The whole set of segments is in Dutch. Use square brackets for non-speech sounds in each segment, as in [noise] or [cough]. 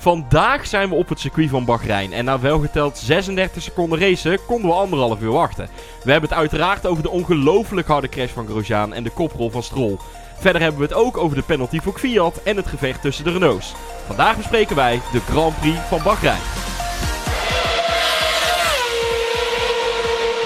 Vandaag zijn we op het circuit van Bahrein. En na welgeteld 36 seconden racen konden we anderhalf uur wachten. We hebben het uiteraard over de ongelooflijk harde crash van Grosjean en de koprol van Stroll. Verder hebben we het ook over de penalty voor Fiat en het gevecht tussen de Renaults. Vandaag bespreken wij de Grand Prix van Bahrein.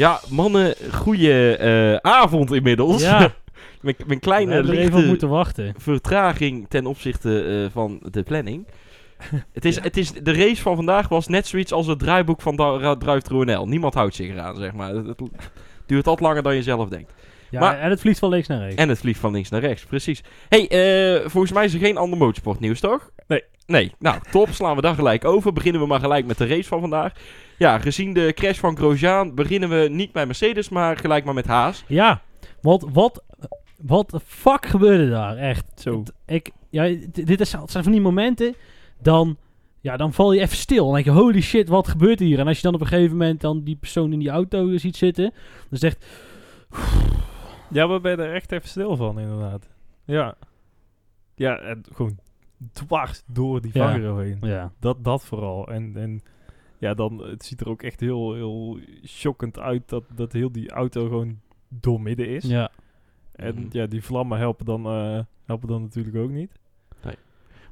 Ja, mannen, goeie eh, avond inmiddels. Ja, [laughs] Mijn, mijn kleine lichte moeten wachten. vertraging ten opzichte eh, van de planning. [laughs] het is, het is, de race van vandaag was net zoiets als het draaiboek van Drive. Niemand houdt zich eraan, zeg maar. Het, het duurt altijd langer dan je zelf denkt. Ja, Maar- en het vliegt van links naar rechts. En het vliegt van links naar rechts, precies. hey, eh, volgens mij is er geen ander motorsportnieuws, toch? Nee. Nee, nou, top. Slaan we daar gelijk over. Beginnen we maar gelijk met de race van vandaag. Ja, gezien de crash van Grosjean beginnen we niet bij Mercedes, maar gelijk maar met Haas. Ja, want wat, wat de fuck gebeurde daar? Echt. Zo. Ik, ja, dit is, het zijn van die momenten, dan, ja, dan val je even stil. Dan denk je, holy shit, wat gebeurt hier? En als je dan op een gegeven moment dan die persoon in die auto ziet zitten, dan zegt, Ja, we ben er echt even stil van, inderdaad. Ja. Ja, en gewoon dwars door die Ja. vangrail heen. ja, Dat, dat vooral. En, en ja, dan, het ziet er ook echt heel, heel shockend uit dat, dat heel die auto gewoon doormidden is. ja. En Mhm. ja, die vlammen helpen dan, eh, helpen dan natuurlijk ook niet.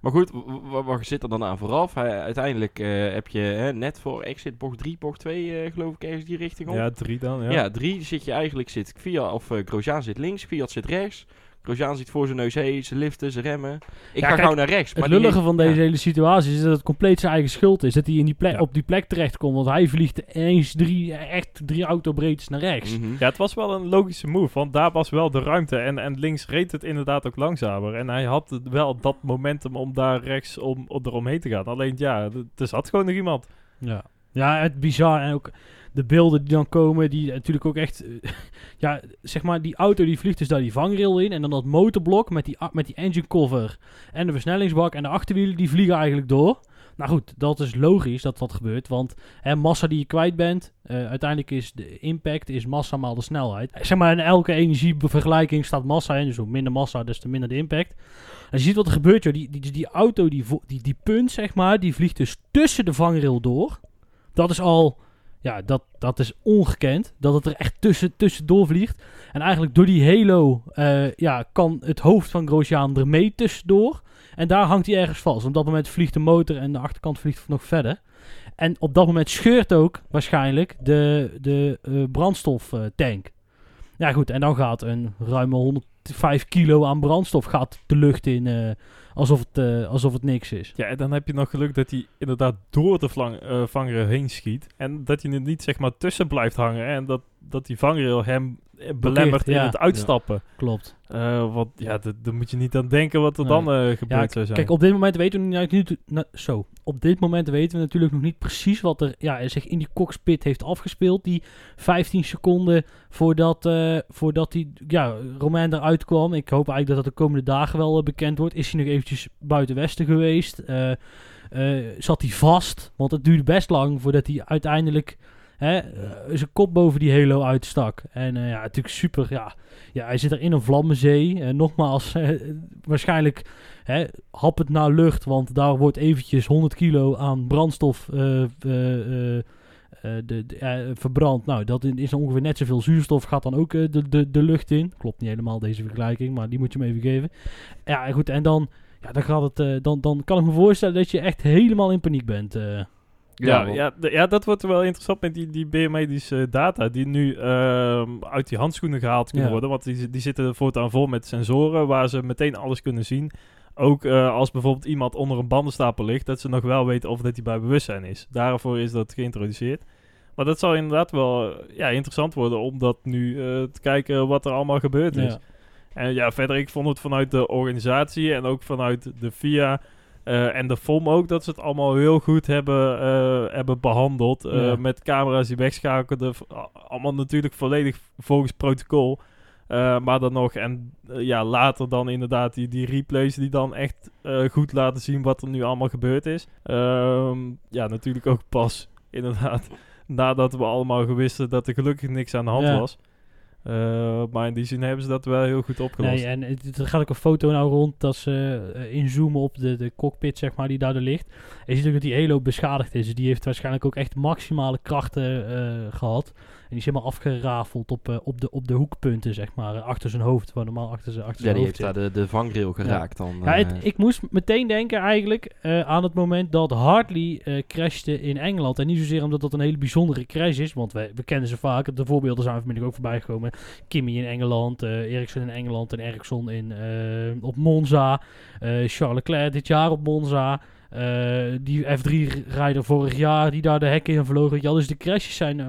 Maar goed, w- w- wat zit er dan aan vooraf? Hij- uiteindelijk eh, heb je hè, net voor exit bocht 3, bocht 2, eh, geloof ik, ergens die richting op. Ja, drie dan. Ja. Ja, drie zit je eigenlijk, zit Fiat, of Grosjean zit links, Fiat zit rechts. Grosjean zit voor zijn neus heen, zijn liften, zijn remmen. Ik Ja, ga kijk, gauw naar rechts. Het maar die lullige heeft- van deze ja. hele situatie is dat het compleet zijn eigen schuld is. Dat hij in die plek, Ja. op die plek terechtkomt. Want hij vliegt eens drie, echt drie autobreedtes naar rechts. Mhm. Ja, het was wel een logische move, want daar was wel de ruimte. En, en links reed het inderdaad ook langzamer. En hij had het wel dat momentum om daar rechts om, om eromheen te gaan. Alleen ja, er zat gewoon nog iemand. Ja. Ja, het bizar. En ook de beelden die dan komen, die natuurlijk ook echt... eh, [laughs] ja, zeg maar, die auto die vliegt dus daar die vangrail in. En dan dat motorblok met die, met die engine cover en de versnellingsbak en de achterwielen, die vliegen eigenlijk door. Nou goed, dat is logisch dat dat gebeurt. Want hè, massa die je kwijt bent, eh, uiteindelijk is de impact is massa maal de snelheid. Zeg maar, in elke energievergelijking staat massa in. Dus hoe minder massa, des te minder de impact. En je ziet wat er gebeurt, joh. Die, die, die auto, die, die, die punt, zeg maar, die vliegt dus tussen de vangrail door. Dat is al, ja, dat, dat is ongekend. Dat het er echt tussen, tussendoor vliegt. En eigenlijk door die halo, eh, ja, kan het hoofd van Grosjean er mee tussendoor. En daar hangt hij ergens vast. Op dat moment vliegt de motor en de achterkant vliegt nog verder. En op dat moment scheurt ook waarschijnlijk de, de eh, brandstoftank. ja goed, en dan gaat een ruime 105 kilo aan brandstof gaat de lucht in eh, alsof, het, eh, alsof het niks is. Ja, en dan heb je nog geluk dat hij inderdaad door de vlang, eh, heen schiet. En dat hij er niet zeg maar tussen blijft hangen. En dat, dat die vangrail hem eh, belemmert in het uitstappen. Klopt. Eh, want ja, daar moet je niet aan denken wat er Nee. dan eh, Ja, gebeurd zou zijn. kijk, op dit moment weten we nu- zo. Op dit moment weten we natuurlijk nog niet precies wat er ja, zich in die cockpit heeft afgespeeld. Die 15 seconden voordat, eh, voordat die, ja, Romain eruit kwam. Ik hoop eigenlijk dat dat de komende dagen wel eh, bekend wordt. Is hij nog eventjes buiten Westen geweest? Eh, eh, zat hij vast? Want het duurde best lang voordat hij uiteindelijk hè, eh, zijn kop boven die halo uitstak. En eh, ja, natuurlijk super. Ja, ja, hij zit er in een vlammenzee. En nogmaals, [laughs] eh, waarschijnlijk hè, hap het naar lucht, want daar wordt eventjes 100 kilo aan brandstof eh, eh, eh, eh, de, eh, verbrand. Nou, dat is ongeveer net zoveel zuurstof, gaat dan ook eh, de, de, de lucht in. Klopt niet helemaal deze vergelijking, maar die moet je me even geven. Ja, goed, en dan, ja, dan, gaat het, eh, dan, dan kan ik me voorstellen dat je echt helemaal in paniek bent. Eh. Ja, ja, ja, dat wordt wel interessant met die, die biomedische data die nu ehm, uit die handschoenen gehaald kunnen Ja. worden. Want die, die zitten voortaan vol met sensoren waar ze meteen alles kunnen zien. Ook eh, als bijvoorbeeld iemand onder een bandenstapel ligt, dat ze nog wel weten of dat hij bij bewustzijn is. Daarvoor is dat geïntroduceerd. Maar dat zal inderdaad wel eh, ja, interessant worden om dat nu eh, te kijken wat er allemaal gebeurd is. Ja. En ja, verder, ik vond het vanuit de organisatie en ook vanuit de FIA eh, en de FOM ook, dat ze het allemaal heel goed hebben, eh, hebben behandeld. Eh, Ja. Met camera's die wegschakelden. Allemaal natuurlijk volledig volgens protocol. Maar dan nog, en ja, later dan inderdaad die, die replays die dan echt goed laten zien wat er nu allemaal gebeurd is. Ehm, ja, natuurlijk ook pas, inderdaad, [laughs] nadat we allemaal gewisten dat er gelukkig niks aan de hand Ja. was. Eh, maar in die zin hebben ze dat wel heel goed opgelost. Nee, en er gaat ook een foto nou rond dat ze eh, inzoomen op de, de cockpit, zeg maar, die daar ligt. En je ziet ook dat die halo beschadigd is. Dus die heeft waarschijnlijk ook echt maximale krachten eh, gehad. En die is helemaal afgerafeld op, eh, op, de, op de hoekpunten, zeg maar, eh, achter zijn hoofd. Waar normaal achter zijn, achter Ja, zijn die heeft zit. daar de, de vangrail geraakt dan. Ja, het- eh. ik moest meteen denken eigenlijk aan het moment dat Hartley crashte in Engeland. En niet zozeer omdat dat een hele bijzondere crash is, want we, we kennen ze vaak. De voorbeelden zijn vanmiddag ook voorbij gekomen. Kimmy in Engeland, Ericsson in Engeland en Ericsson in, op Monza. Charles Leclerc dit jaar op Monza. Eh, die F3-rijder vorig jaar die daar de hekken in vloog. weet. Dus de crashes zijn, eh,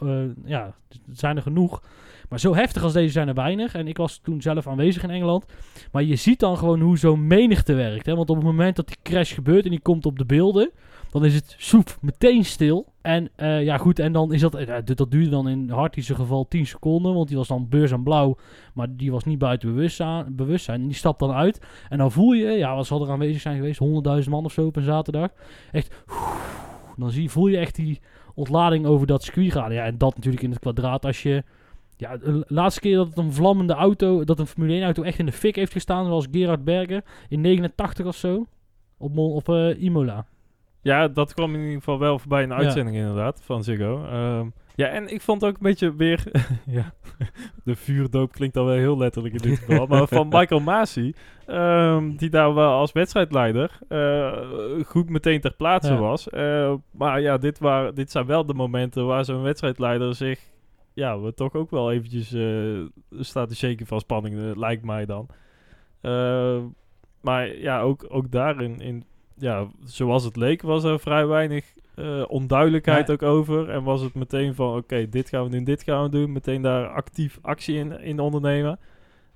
eh, ja, zijn er genoeg. Maar zo heftig als deze zijn er weinig. En ik was toen zelf aanwezig in Engeland. Maar je ziet dan gewoon hoe zo'n menigte werkt. Hè? Want op het moment dat die crash gebeurt en die komt op de beelden, dan is het soep meteen stil. En eh, ja, goed, en dan is dat, eh, dat duurde dan in Hartie's geval 10 seconden, want die was dan beurs aan blauw, maar die was niet buiten bewustzijn. bewustzijn. En die stapt dan uit. En dan voel je, ja, wat zal er aanwezig zijn geweest? 100.000 man of zo op een zaterdag. Echt, dan zie, voel je echt die ontlading over dat circuit gaan. Ja, en dat natuurlijk in het kwadraat als je ja, de laatste keer dat het een vlammende auto, dat een Formule 1 auto echt in de fik heeft gestaan, was Gerard Berger in 89 of zo. Op, op eh, Imola. Ja, dat kwam in ieder geval wel voorbij in de Ja. uitzending inderdaad, van Ziggo. Ehm, ja, en ik vond ook een beetje weer... [laughs] ja, de vuurdoop klinkt dan wel heel letterlijk in dit [laughs] geval. maar van Michael Masi, ehm, die daar wel als wedstrijdleider eh, goed meteen ter plaatse Ja. was. Eh, maar ja, dit, waren, dit zijn wel de momenten waar zo'n wedstrijdleider zich... Ja, we toch ook wel eventjes eh, staat te shaken van spanning, lijkt mij dan. Eh, maar ja, ook, ook daarin, in, ja, zoals het leek, was er vrij weinig eh, onduidelijkheid Ja. ook over. En was het meteen van, oké, dit gaan we doen, dit gaan we doen. Meteen daar actief actie in, in ondernemen.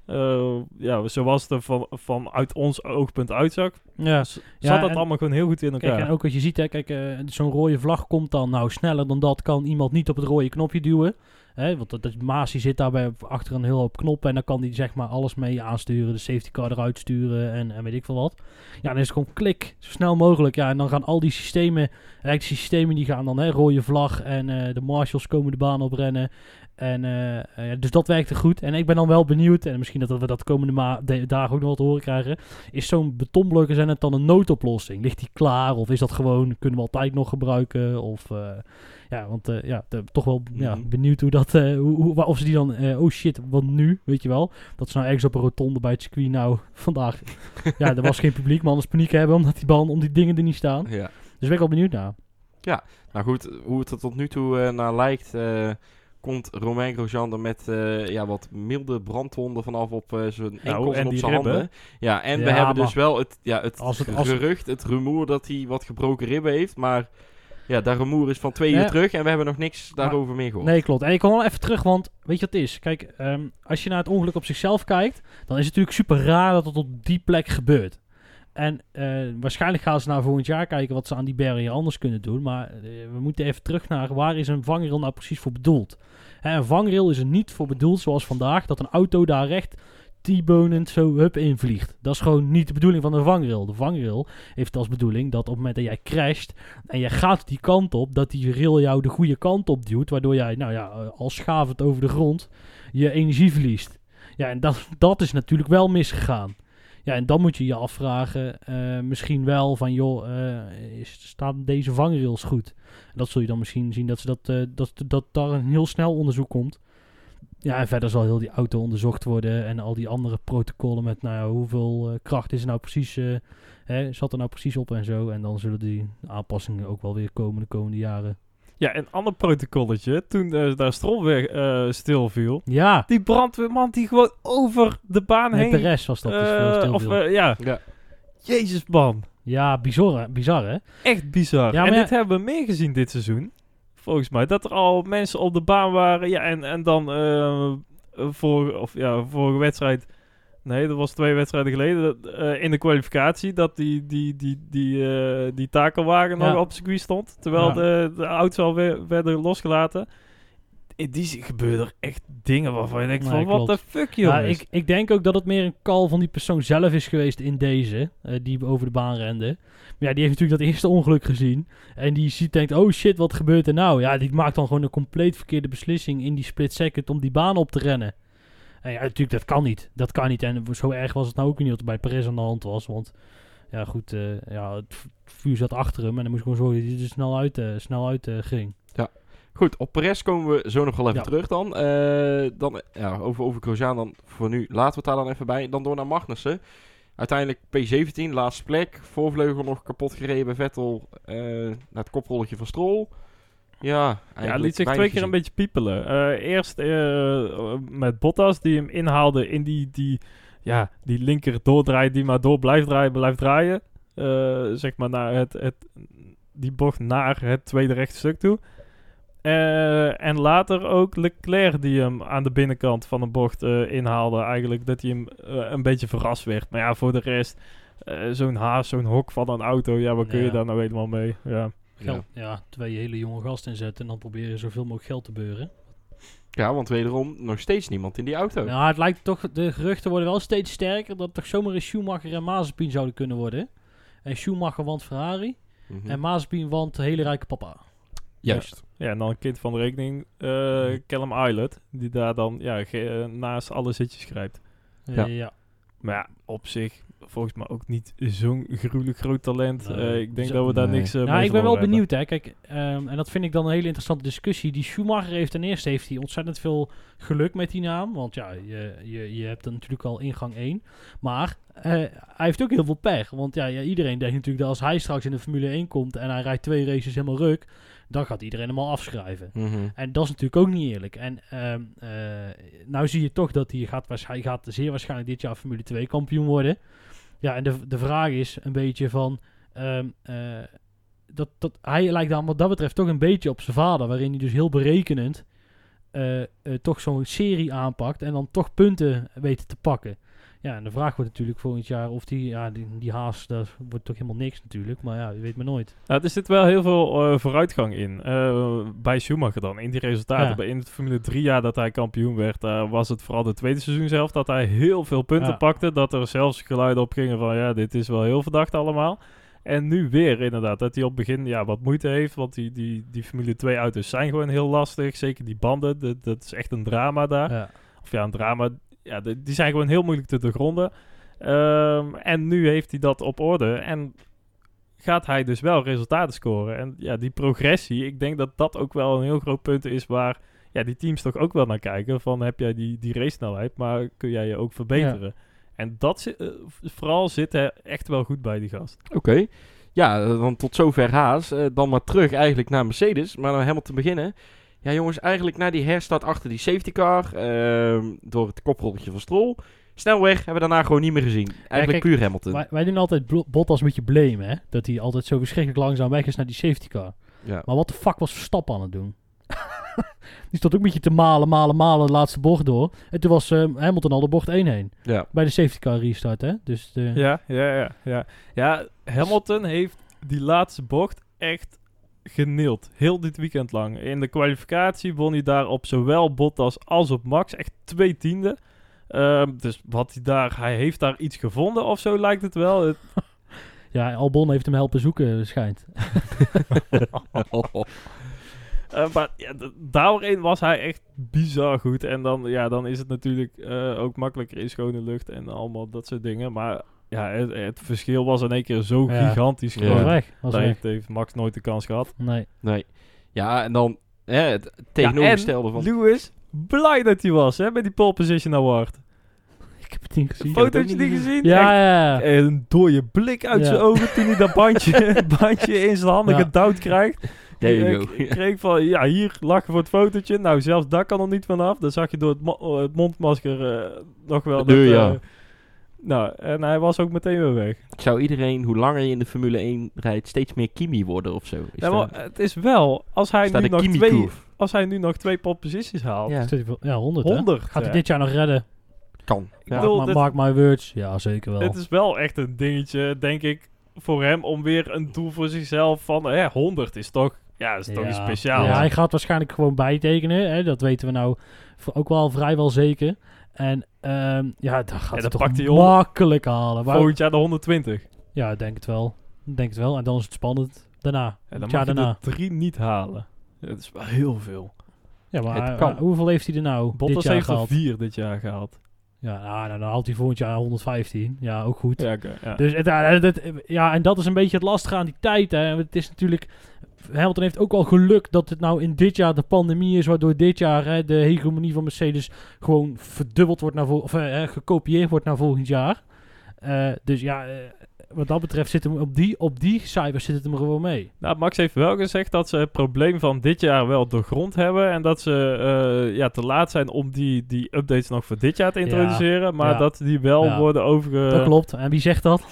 Eh, ja, zoals het er van, vanuit ons oogpunt uitzag, Ja, zat dat en- allemaal gewoon heel goed in elkaar. kijk, en ook als je ziet, hè, kijk, eh, zo'n rode vlag komt dan, nou sneller dan dat kan iemand niet op het rode knopje duwen. Hè, want dat, dat Masi zit daarbij achter een heel hoop knoppen en dan kan hij zeg maar alles mee aansturen, de safety car eruit sturen en, en weet ik veel wat. Ja, dan is het gewoon klik, zo snel mogelijk. Ja, en dan gaan al die systemen, eigenlijk systemen die gaan dan, hè, rode vlag en eh, de marshals komen de baan oprennen. En, eh, eh, ja, dus dat werkte goed. En ik ben dan wel benieuwd, en misschien dat we dat komende de- dagen ook nog wat te horen krijgen. Is zo'n betonblok, zijn het dan een noodoplossing? Ligt die klaar? Of is dat gewoon, kunnen we altijd nog gebruiken? Of, eh, ja, want ja, de- toch wel ja, Mhm. benieuwd hoe dat, hoe, hoe, of ze die dan, oh shit, wat nu? Weet je wel? Dat ze nou ergens op een rotonde bij het circuit nou [laughs] vandaag, [laughs] ja, er was geen publiek, maar anders paniek hebben omdat die bal, om die dingen er niet staan. ja. Dus ben ik wel benieuwd naar. Nou goed, hoe het er tot nu toe naar lijkt, komt Romain Grosjean er met eh, ja, wat milde brandwonden vanaf op eh, zijn enkels en op zijn ribben. handen. Ja, en we hebben dus wel het, ja, het Als het- als- gerucht, het rumoer dat hij wat gebroken ribben heeft, maar ja, dat rumoer is van twee Ja. uur terug en we hebben nog niks daarover meer gehoord. Nee, klopt. En ik kom wel even terug, want weet je wat het is? Kijk, ehm, als je naar het ongeluk op zichzelf kijkt, dan is het natuurlijk super raar dat het op die plek gebeurt. En eh, waarschijnlijk gaan ze naar volgend jaar kijken wat ze aan die barrière anders kunnen doen. Maar we moeten even terug naar waar is een vangrail nou precies voor bedoeld? Een vangrail is er niet voor bedoeld zoals vandaag, dat een auto daar recht T-bonend zo hup invliegt. Dat is gewoon niet de bedoeling van een vangrail. De vangrail heeft als bedoeling dat op het moment dat jij crasht en jij gaat die kant op, dat die rail jou de goede kant op duwt, waardoor jij, nou ja, eh, als schavend over de grond, je energie verliest. Ja, en dat, dat is natuurlijk wel misgegaan. Ja, en dan moet je je afvragen, eh, misschien wel van, joh, eh, is, staan deze vangrails goed? Dat zul je dan misschien zien dat, ze dat, eh, dat, dat daar een heel snel onderzoek komt. Ja, en verder zal heel die auto onderzocht worden en al die andere protocollen met, nou ja, hoeveel kracht is er nou precies, hè, zat er nou precies op en zo. En dan zullen die aanpassingen ook wel weer komen de komende jaren. Ja, een ander protocolletje, toen eh, daar Stroll weer eh, stil viel. Ja, Die brandweerman die gewoon over de baan met heen... de rest was dat dus veel eh, stil of, ja, Ja. jezus man. Ja, bizar, bizar hè? Echt bizar. Ja, en dit hebben we meer gezien dit seizoen. Volgens mij. Dat er al mensen op de baan waren. Ja, en, en dan eh, voor, of, ja, vorige wedstrijd Nee, dat was twee wedstrijden geleden. eh, in de kwalificatie dat die, die, die, die, eh, die takelwagen Ja. nog op circuit stond. Terwijl Ja. de, de auto's al weer werden losgelaten. In die zin gebeuren er echt dingen waarvan je denkt Nee, van, klopt. the fuck, Ja, jongens. ik, ik denk ook dat het meer een call van die persoon zelf is geweest in deze, eh, die over de baan rende. Maar ja, die heeft natuurlijk dat eerste ongeluk gezien. En die ziet, denkt, oh shit, wat gebeurt er nou? Ja, die maakt dan gewoon een compleet verkeerde beslissing in die split second om die baan op te rennen. En ja, natuurlijk, dat kan niet. Dat kan niet. En zo erg was het nou ook niet er bij Perez aan de hand was. Want, ja goed, eh, ja, het vuur zat achter hem. En dan moest gewoon zorgen dat hij er snel uit, eh, snel uit eh, ging. Goed, op Perez komen we zo nog wel even Ja. terug dan. Dan ja, over, over Grosjean dan voor nu laten we het daar dan even bij. Dan door naar Magnussen. Uiteindelijk P17, laatste plek. Voorvleugel nog kapot gereden bij Vettel. naar het koprolletje van Stroll. Ja, Ja, liet zich twee keer een beetje piepelen. Eh, eerst eh, met Bottas, die hem inhaalde in die, die, ja, die linker doordraait, die maar door blijft draaien, blijft draaien. Eh, zeg maar naar het, het, die bocht naar het tweede rechte stuk toe. En later ook Leclerc die hem aan de binnenkant van de bocht inhaalde. Eigenlijk dat hij hem een beetje verrast werd. Maar ja, voor de rest, zo'n haas, zo'n hok van een auto. Ja, wat kun je Ja. daar nou helemaal mee? Ja. Geld, ja. twee hele jonge gasten inzetten en dan proberen zoveel mogelijk geld te beuren. Ja, want wederom nog steeds niemand in die auto. Nou, het lijkt toch, de geruchten worden wel steeds sterker dat toch zomaar een Schumacher en Mazepin zouden kunnen worden. En Schumacher want Ferrari Mhm. en Mazepin want hele rijke papa. Juist. Ja, en dan een kind van de rekening, eh Callum Islet, die daar dan ja, eh, naast alle zitjes grijpt. Ja. Ja. Maar ja, op zich volgens mij ook niet zo'n gruwelijk groot talent. Nee. Eh, ik denk Zo- dat we daar Nee. niks uh, Nou, ik ben wel benieuwd, hè. Kijk, ehm, en dat vind ik dan een hele interessante discussie. Die Schumacher heeft ten eerste heeft hij ontzettend veel geluk met die naam. Want ja, je, je, je hebt dan natuurlijk al ingang 1. Maar eh, hij heeft ook heel veel pech. Want ja, ja, iedereen denkt natuurlijk dat als hij straks in de Formule 1 komt en hij rijdt twee races helemaal ruk, dan gaat iedereen hem al afschrijven. Mhm. En dat is natuurlijk ook niet eerlijk. En eh, nou zie je toch dat hij gaat, hij gaat zeer waarschijnlijk dit jaar Formule 2 kampioen worden. Ja, en de, de vraag is een beetje van... ehm, eh, dat, dat, hij lijkt dan wat dat betreft toch een beetje op zijn vader. Waarin hij dus heel berekenend eh, toch zo'n serie aanpakt. En dan toch punten weet te pakken. Ja, en de vraag wordt natuurlijk volgend jaar of die, ja, die, die haas, dat wordt toch helemaal niks natuurlijk. Maar ja, je weet maar nooit. Nou, er zit wel heel veel eh, vooruitgang in. Eh, bij Schumacher dan, in die resultaten. Ja. Bij In het Formule 3 jaar dat hij kampioen werd, daar was het vooral de tweede seizoen zelf dat hij heel veel punten Ja. pakte. Dat er zelfs geluiden op gingen van ja, dit is wel heel verdacht allemaal. En nu weer inderdaad, dat hij op het begin ja, wat moeite heeft. Want die, die, die Formule 2 auto's zijn gewoon heel lastig. Zeker die banden, dat, dat is echt een drama daar. Ja. Of ja, een drama. Ja, de- die zijn gewoon heel moeilijk te doorgronden. Ehm, en nu heeft hij dat op orde. En gaat hij dus wel resultaten scoren. En ja, die progressie, ik denk dat dat ook wel een heel groot punt is waar ja, die teams toch ook wel naar kijken. Van heb jij die, die race snelheid, maar kun jij je ook verbeteren? En dat zit, eh, vooral zit hij echt wel goed bij die gast. Oké. Ja, eh, dan tot zover Haas. Eh, dan maar terug eigenlijk naar Mercedes. Maar dan helemaal te beginnen. Ja, jongens, eigenlijk na die herstart achter die safety car. ehm, door het koprolletje van Stroll. Snelweg hebben we daarna gewoon niet meer gezien. Eigenlijk kijk, puur Hamilton. Wij, wij doen altijd Bottas een beetje blamen, hè. Dat hij altijd zo verschrikkelijk langzaam weg is naar die safety car. ja. Maar wat de fuck was Verstappen aan het doen? [laughs] die stond ook een beetje te malen, malen, malen de laatste bocht door. En toen was eh, Hamilton al de bocht 1 heen. ja. Bij de safety car restart, hè. Dus de, Ja, ja, ja. Ja, ja Hamilton heeft die laatste bocht echt genild. Heel dit weekend lang. In de kwalificatie won hij daar op zowel Bottas als op Max. Echt twee tiende. Ehm, dus wat hij daar... Hij heeft daar iets gevonden of zo lijkt het wel. Het- [laughs] ja, Albon heeft hem helpen zoeken, schijnt. [laughs] Eh, maar ja, daarin was hij echt bizar goed. En dan, ja, dan is het natuurlijk eh, ook makkelijker in schone lucht en allemaal dat soort dingen. Maar ja, het, het verschil was in één keer zo Ja. gigantisch. Was groot. weg, was Daar weg. heeft, heeft Max nooit de kans gehad. Nee. Nee. Ja, en dan hè, het tegenovergestelde van... Lewis, blij dat hij was hè, met die pole position award. Ik heb het niet gezien. Fotootje niet gezien? Ja, Echt ja, ja. Een dode blik uit Ja. zijn ogen toen hij dat bandje, [laughs] [laughs] bandje in zijn handen Ja. gedouwd krijgt. Ik- kreeg van, ja, hier lachen voor het fotootje. Nou, zelfs daar kan er niet vanaf. Dan zag je door het, mo- eh, het mondmasker eh, nog wel. De dat, ja. Eh, nou, en hij was ook meteen weer weg. Zou iedereen, hoe langer je in de Formule 1 rijdt, steeds meer Kimi worden of zo? Is Ja, maar het is wel, als hij, nu nog twee, als hij nu nog twee pole positions haalt, Ja. Ja, 100, hè. 100. Gaat hij dit jaar nog redden? kan. Ik Ja. bedoel, Mark, dit- my- mark my words. Ja, zeker wel. Het is wel echt een dingetje, denk ik, voor hem om weer een doel voor zichzelf van hè, 100 is toch, ja, is toch Ja. iets speciaals. Ja, hij gaat waarschijnlijk gewoon bijtekenen. Hè? Dat weten we nou ook wel vrijwel zeker. En ehm, ja, dat gaat dan hij toch hij makkelijk halen. Maar- Volgend jaar de 120. ja, denk het wel. Denk het wel. En dan is het spannend. Daarna. En dan mag je daarna. de drie niet halen. Dat is wel heel veel. Ja, maar hoeveel heeft hij er nou dit Bottas jaar heeft er vier dit jaar gehaald. Ja, nou, nou, dan haalt hij volgend jaar 115. Ja, ook goed. Ja. Dus het, ja, het- ja, en dat is een beetje het lastige aan die tijd. Hè. Het is natuurlijk. Hamilton heeft ook wel geluk dat het nou in dit jaar de pandemie is, waardoor dit jaar hè, de hegemonie van Mercedes gewoon verdubbeld wordt naar of eh, eh, gekopieerd wordt naar volgend jaar. Eh, dus ja, eh, wat dat betreft zit hem op die, op die cijfers zit het hem gewoon mee. Nou, Max heeft wel gezegd dat ze het probleem van dit jaar wel doorgrond hebben. En dat ze eh, ja, te laat zijn om die, die updates nog voor dit jaar te Ja, introduceren. Maar ja. dat die wel worden overge... dat klopt. En wie zegt dat?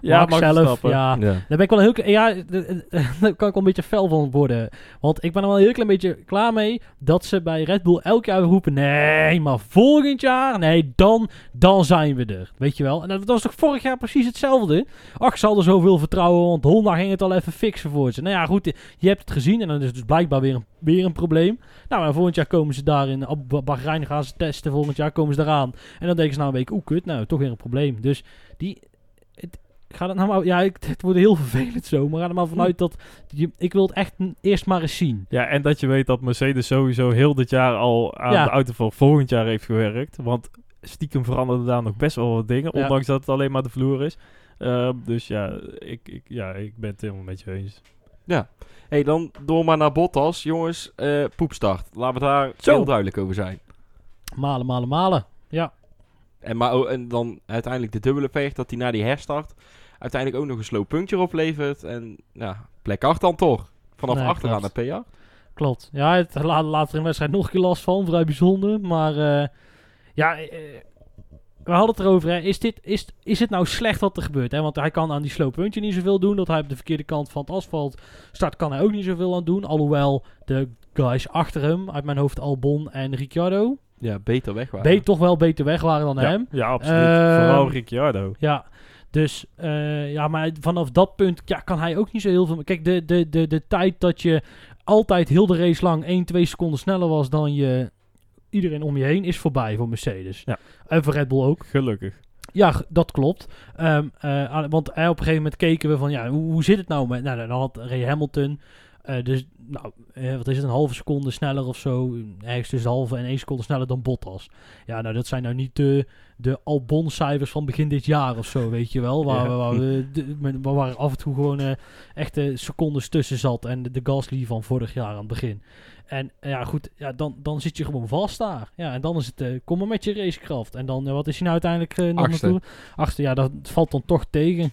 Ja, Max Max zelf. Ja, Ja. Daar ben ik wel heel ja, [laughs] daar kan ik wel een beetje fel van worden. Want ik ben er wel een heel klein beetje klaar mee dat ze bij Red Bull elk jaar roepen: nee, maar volgend jaar, nee, dan, dan zijn we er. Weet je wel? En dat was toch vorig jaar precies hetzelfde? Ach, ze hadden zoveel vertrouwen, want Honda ging het al even fixen voor ze. Nou ja, goed, je hebt het gezien en dan is het dus blijkbaar weer een, weer een probleem. Nou, en volgend jaar komen ze daar in Bahrein gaan ze testen. Volgend jaar komen ze eraan. En dan denken ze na een week, oeh, kut, nou, toch weer een probleem. Dus die. Het, Ga er nou maar, ja, ik, het wordt heel vervelend zo, maar ga er maar vanuit dat, je, ik wil het echt eerst maar eens zien. Ja, en dat je weet dat Mercedes sowieso heel dit jaar al aan Ja. de auto voor volgend jaar heeft gewerkt. Want stiekem veranderen daar nog best wel wat dingen, Ja. ondanks dat het alleen maar de vloer is. Ehm, dus ja ik, ik, ja, ik ben het helemaal met je eens. hey, dan door maar naar Bottas. Jongens, eh, poepstart. Laten we daar Zo. heel duidelijk over zijn. Malen, malen, malen. Ja, En, maar, ook- en dan uiteindelijk de dubbele vecht dat hij na die herstart uiteindelijk ook nog een slow puncture oplevert. En ja, plek 8 dan toch. Vanaf Nee, achteraan klopt. naar PA. klopt. Ja, het la- later in de wedstrijd nog een keer last van, vrij bijzonder. Maar eh, ja, eh, we hadden het erover. Hè. Is, dit, is, is het nou slecht wat er gebeurt? Hè? Want hij kan aan die slow puntje niet zoveel doen. Dat hij op de verkeerde kant van het asfalt start, kan hij ook niet zoveel aan doen. Alhoewel de guys achter hem, uit mijn hoofd Albon en Ricciardo, Ja, beter weg waren. be- toch wel beter weg waren dan Ja, hem. ja absoluut. Ehm, Vooral Ricciardo. Ja, dus eh, ja, maar vanaf dat punt ja, kan hij ook niet zo heel veel. Kijk, de, de, de, de tijd dat je altijd heel de race lang 1, 2 seconden sneller was dan je iedereen om je heen is voorbij voor Mercedes. Ja. En voor Red Bull ook. Gelukkig. Ja, dat klopt. Eh, aan- want eh, op een gegeven moment keken we van, ja, hoe, hoe zit het nou met... Nou, dan had Ray Hamilton, eh, dus, nou, eh, wat is het, een halve seconde sneller of zo. Ergens tussen de halve en één seconde sneller dan Bottas. Ja, nou, dat zijn nou niet de, de Albon-cijfers van begin dit jaar of zo, weet je wel. Waar, Ja. waar, we, de- waar, af en toe gewoon eh, echte secondes tussen zat. En de, de Gasly van vorig jaar aan het begin. En ja, goed, ja, dan, dan zit je gewoon vast daar. Ja, en dan is het, eh, kom maar met je racekracht. En dan, wat is hij nou uiteindelijk Achtste. Achtste, ja, dat valt dan toch tegen.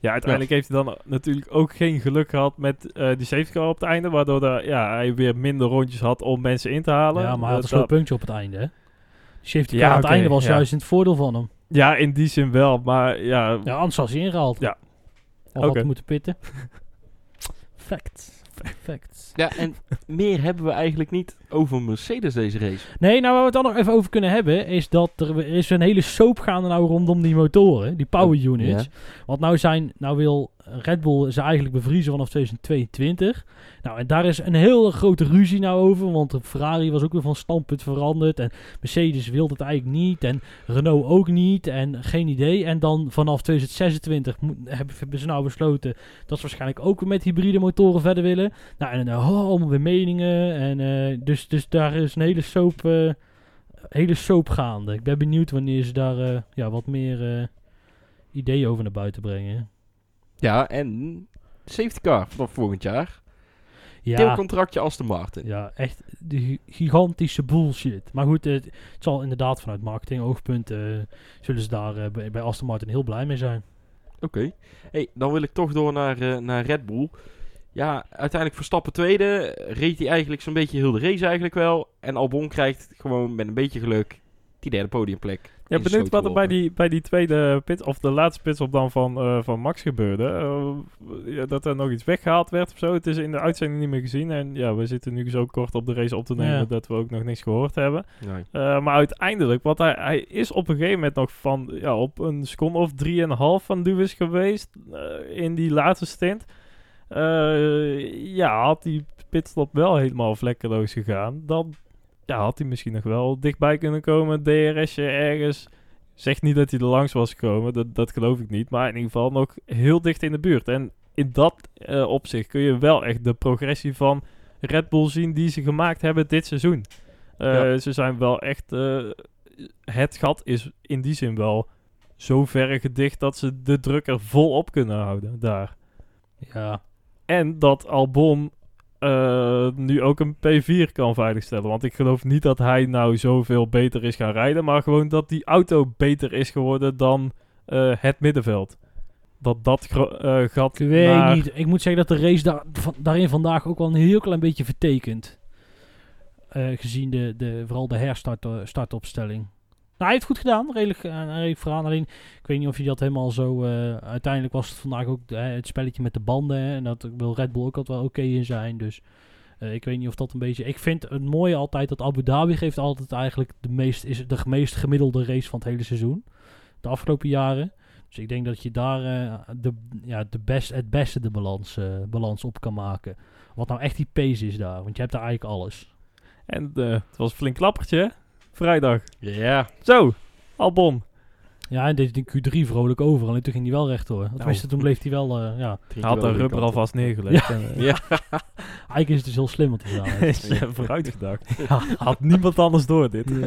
Ja, uiteindelijk heeft hij dan natuurlijk ook geen geluk gehad met eh, die safety car op het einde. Waardoor de, ja, hij weer minder rondjes had om mensen in te halen. Ja, maar hij had Dat- een puntje op het einde, hè? Safety Ja, car aan het einde was ja. juist in het voordeel van hem. ja, in die zin wel. Maar ja, Ja, anders was hij ingehaald. Ja. Of Oké. had moeten pitten. [laughs] Fact. Fact. Ja, en meer hebben we eigenlijk niet over Mercedes deze race. Nee, nou waar we het dan nog even over kunnen hebben, is dat er, er is een hele soap gaande nou rondom die motoren, die power units. Want nou zijn, nou wil Red Bull ze eigenlijk bevriezen vanaf 2022. Nou, en daar is een hele grote ruzie nou over, want Ferrari was ook weer van standpunt veranderd en Mercedes wilde het eigenlijk niet en Renault ook niet en geen idee. En dan vanaf 2026 moet, hebben, ze nou besloten dat ze waarschijnlijk ook met hybride motoren verder willen. Nou, en oh, allemaal weer meningen en eh, dus, dus daar is een hele soap, eh, hele soap gaande. Ik ben benieuwd wanneer ze daar ja, wat meer ideeën over naar buiten brengen. Ja, en safety car vanaf volgend jaar. Ja, Deelcontractje Aston Martin. ja, echt de gi- gigantische bullshit. Maar goed, het, het zal inderdaad vanuit marketing oogpunt eh, zullen ze daar eh, bij, bij Aston Martin heel blij mee zijn. Oké. Hey, dan wil ik toch door naar, eh, naar Red Bull. Ja, uiteindelijk Verstappen tweede. Reed hij eigenlijk zo'n beetje heel de race eigenlijk wel. En Albon krijgt gewoon met een beetje geluk die derde podiumplek. Ja, benieuwd wat er bij die, bij die tweede pit, of de laatste pitstop dan van, eh, van Max gebeurde. Eh, ja, dat er nog iets weggehaald werd of zo. Het is in de uitzending niet meer gezien. En ja, we zitten nu zo kort op de race op te nemen Ja. dat we ook nog niks gehoord hebben. Nee. Eh, maar uiteindelijk, want hij, hij is op een gegeven moment nog van, ja, op een seconde of drieënhalf van Lewis geweest in die laatste stint. Eh, ja, had die pitstop wel helemaal vlekkeloos gegaan, dan ja, had hij misschien nog wel dichtbij kunnen komen. DRSje ergens. Zegt niet dat hij er langs was gekomen, dat, dat geloof ik niet. Maar in ieder geval nog heel dicht in de buurt. En in dat eh, opzicht kun je wel echt de progressie van Red Bull zien die ze gemaakt hebben dit seizoen. Eh, Ja. Ze zijn wel echt. eh, het gat is in die zin wel zo ver gedicht dat ze de druk er volop kunnen houden daar. Ja. En dat Albon eh, nu ook een P4 kan veiligstellen. Want ik geloof niet dat hij nou zoveel beter is gaan rijden. Maar gewoon dat die auto beter is geworden dan eh, het middenveld. Dat dat eh, gat Ik weet naar- niet. Ik moet zeggen dat de race daar, van- daarin vandaag ook wel een heel klein beetje vertekent. Gezien de, de, vooral de herstart startopstelling. Nou, hij heeft goed gedaan. Redelijk, uh, redelijk vooraan. Alleen, ik weet niet of je dat helemaal zo... eh, uiteindelijk was het vandaag ook eh, het spelletje met de banden. hè, en dat wil Red Bull ook altijd wel oké in zijn. Dus eh, ik weet niet of dat een beetje... Ik vind het mooie altijd dat Abu Dhabi geeft altijd eigenlijk de meest, is de meest gemiddelde race van het hele seizoen. De afgelopen jaren. Dus ik denk dat je daar eh, de, ja, de best, het beste de balans, eh, balans op kan maken. Wat nou echt die pace is daar. Want je hebt daar eigenlijk alles. En eh, het was een flink klappertje? Vrijdag. Ja. Zo, Albon. Ja, en deed die Q3 vrolijk over. Alleen toen ging hij wel rechtdoor. Tenminste, toen bleef hij wel... eh, ja. Hij had de rubber alvast neergelegd. En, Ja. [laughs] Eigenlijk is het dus heel slim wat hij gedaan heeft. is, [laughs] vooruit gedacht. Ja. Had niemand anders door dit. [laughs]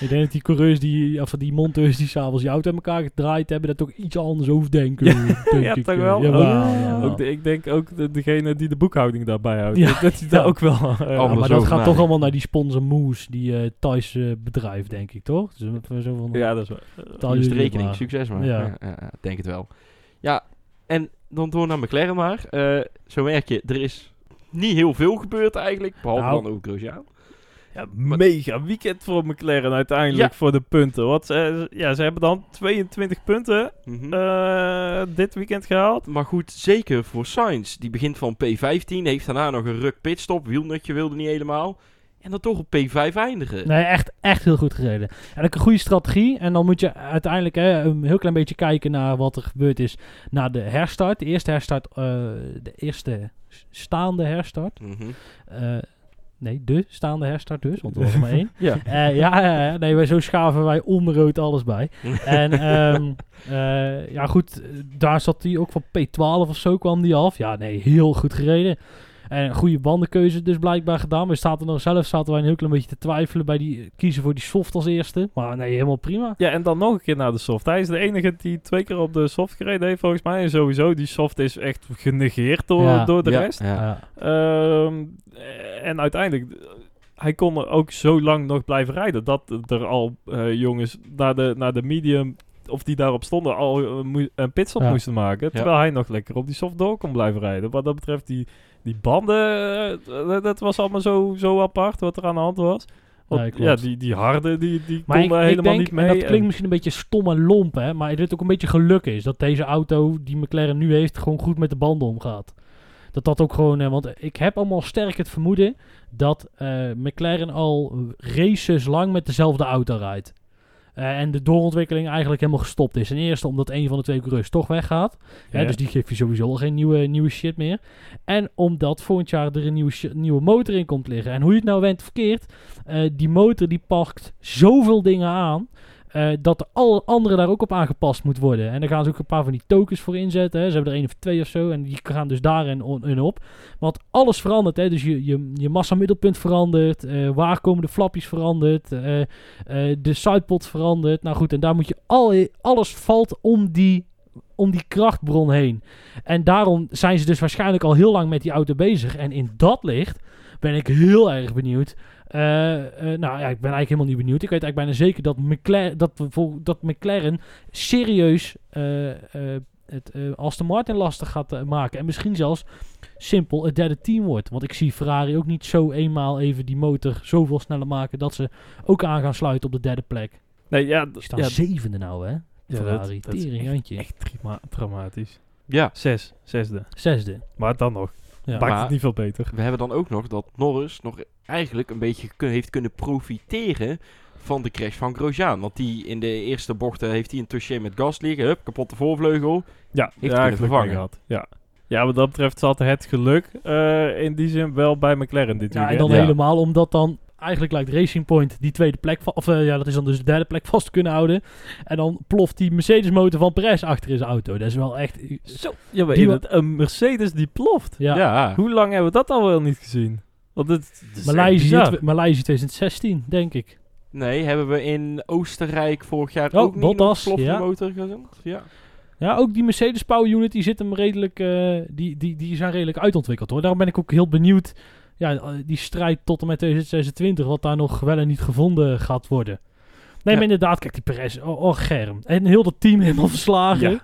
ik denk dat die coureurs, die, of die monteurs die s'avonds die auto in elkaar gedraaid hebben, dat ook iets anders overdenken. denk [laughs] ja, ik, toch eh. wel? Jawel, Ook- jawel. Ook de- ik denk ook de, degene die de boekhouding daarbij houdt. Ja, [laughs] dat dat daar ja. ook wel... eh, Ja, maar dat over gaat toch allemaal naar die sponsor Moose, die eh Thais eh, bedrijf, denk ik, toch? Dus zo van, ja, dat is wel... Dus de rekening, maar. succes maar. Ja. Ja. ja, ja, denk het wel. Ja, en dan door naar McLaren maar. Eh, zo merk je, er is niet heel veel gebeurd eigenlijk, behalve Nou. dan ook Grosjean. Ja, mega weekend voor McLaren uiteindelijk Ja. voor de punten. Want ze, ja, ze hebben dan 22 punten Mhm. eh, dit weekend gehaald. Maar goed, zeker voor Sainz. Die begint van P15, heeft daarna nog een ruk pitstop. Wielnutje wilde niet helemaal. En dan toch op P5 eindigen. Nee, echt, echt heel goed gereden. En ook een goede strategie. En dan moet je uiteindelijk hè, een heel klein beetje kijken naar wat er gebeurd is na de herstart. De eerste herstart, eh, de eerste staande herstart. Mhm. Eh, nee, de staande herstart dus, want er was er maar één. [laughs] Ja. Eh, ja, ja, nee, wij, zo schaven wij onrood alles bij. [laughs] En ehm, eh, ja, goed, eh, daar zat hij ook van P12 of zo kwam die af. Ja, nee, heel goed gereden. En een goede bandenkeuze dus blijkbaar gedaan. We zaten nog zelf zaten wij een heel klein beetje te twijfelen bij die kiezen voor die soft als eerste. Maar nee, helemaal prima. Ja, en dan nog een keer naar de soft. Hij is de enige die twee keer op de soft gereden heeft volgens mij. En sowieso, die soft is echt genegeerd door, Ja. door de Ja, rest. ja. Ja. Ehm, en uiteindelijk, eh, hij kon er ook zo lang nog blijven rijden. Dat er al eh, jongens naar de, naar de medium, of die daarop stonden, al eh, moe- een pitstop Ja. moesten maken. Terwijl hij nog lekker op die soft door kon blijven rijden. Wat dat betreft, die, die banden, eh, dat- dat was allemaal zo, zo apart wat er aan de hand was. Want, Nee, klopt. ja, die, die harde, die, die Maar ik, konden ik helemaal denk, niet mee. dat klinkt En- misschien een beetje stom en lomp, hè, maar dit ook een beetje geluk is. Dat deze auto die McLaren nu heeft gewoon goed met de banden omgaat. Dat dat ook gewoon, eh, want ik heb allemaal sterk het vermoeden dat eh, McLaren al races lang met dezelfde auto rijdt. Eh, en de doorontwikkeling eigenlijk helemaal gestopt is. Ten eerste omdat een van de twee coureurs toch weggaat. Hè, dus die geeft je sowieso al geen nieuwe, nieuwe shit meer. En omdat volgend jaar er een nieuwe, nieuwe motor in komt liggen. En hoe je het nou went verkeerd, eh, die motor die pakt zoveel dingen aan. Eh, dat alle andere daar ook op aangepast moet worden. En daar gaan ze ook een paar van die tokens voor inzetten. Hè. Ze hebben er één of twee of zo. En die gaan dus daarin op. Want alles verandert. Hè. Dus je, je, je massa-middelpunt verandert. eh, waar komen de flapjes verandert. eh, eh, de sidepod verandert. Nou goed, en daar moet je al, alles valt om die, om die krachtbron heen. En daarom zijn ze dus waarschijnlijk al heel lang met die auto bezig. En in dat licht ben ik heel erg benieuwd. Eh, eh, nou ja, ik ben eigenlijk helemaal niet benieuwd. Ik weet eigenlijk bijna zeker dat McLaren, dat, dat McLaren serieus eh, het Aston Martin lastig gaat maken. En misschien zelfs simpel het derde team wordt. Want ik zie Ferrari ook niet zo eenmaal even die motor zoveel sneller maken dat ze ook aan gaan sluiten op de derde plek. Nee, ja, Die staan ja, zevende nou, hè? ja, Ferrari, dat, dat is echt, echt dramatisch. Ja, Zes, zesde. Zesde. Maar dan nog. Ja. Maakt Maar- het niet veel beter. we hebben dan ook nog dat Norris nog eigenlijk een beetje kun- heeft kunnen profiteren van de crash van Grosjean. Want die in de eerste bochten heeft hij een touché met gas liggen. Hup, kapotte voorvleugel. Ja, Heeft ja, mee vervangen. gehad. Ja. ja, wat dat betreft zat het geluk eh, in die zin wel bij McLaren dit Ja, en dan Ja. helemaal omdat dan eigenlijk lijkt Racing Point die tweede plek, of eh, ja, dat is dan dus de derde plek [laughs] vast te kunnen houden. En dan ploft die Mercedes motor van Perez achter in zijn auto. Dat is wel echt... Zo, ja, maar Die het, een Mercedes die ploft. Ja, Ja. Hoe lang hebben we dat al wel niet gezien? Want het, Maleisië, Maleisië 2016, denk ik. Nee, hebben we in Oostenrijk vorig jaar Oh, ook niet Bottas, een ja. motor gezien? Ja. Ja, ook die Mercedes Power Unit, die zit hem redelijk, eh, die, die, die zijn redelijk uitontwikkeld hoor. Daarom ben ik ook heel benieuwd, ja, eh, die strijd tot en met 2026, wat daar nog wel en niet gevonden gaat worden. Nee, Ja. maar inderdaad, kijk die Perez, oh, oh germ. En heel dat team helemaal verslagen. Ja.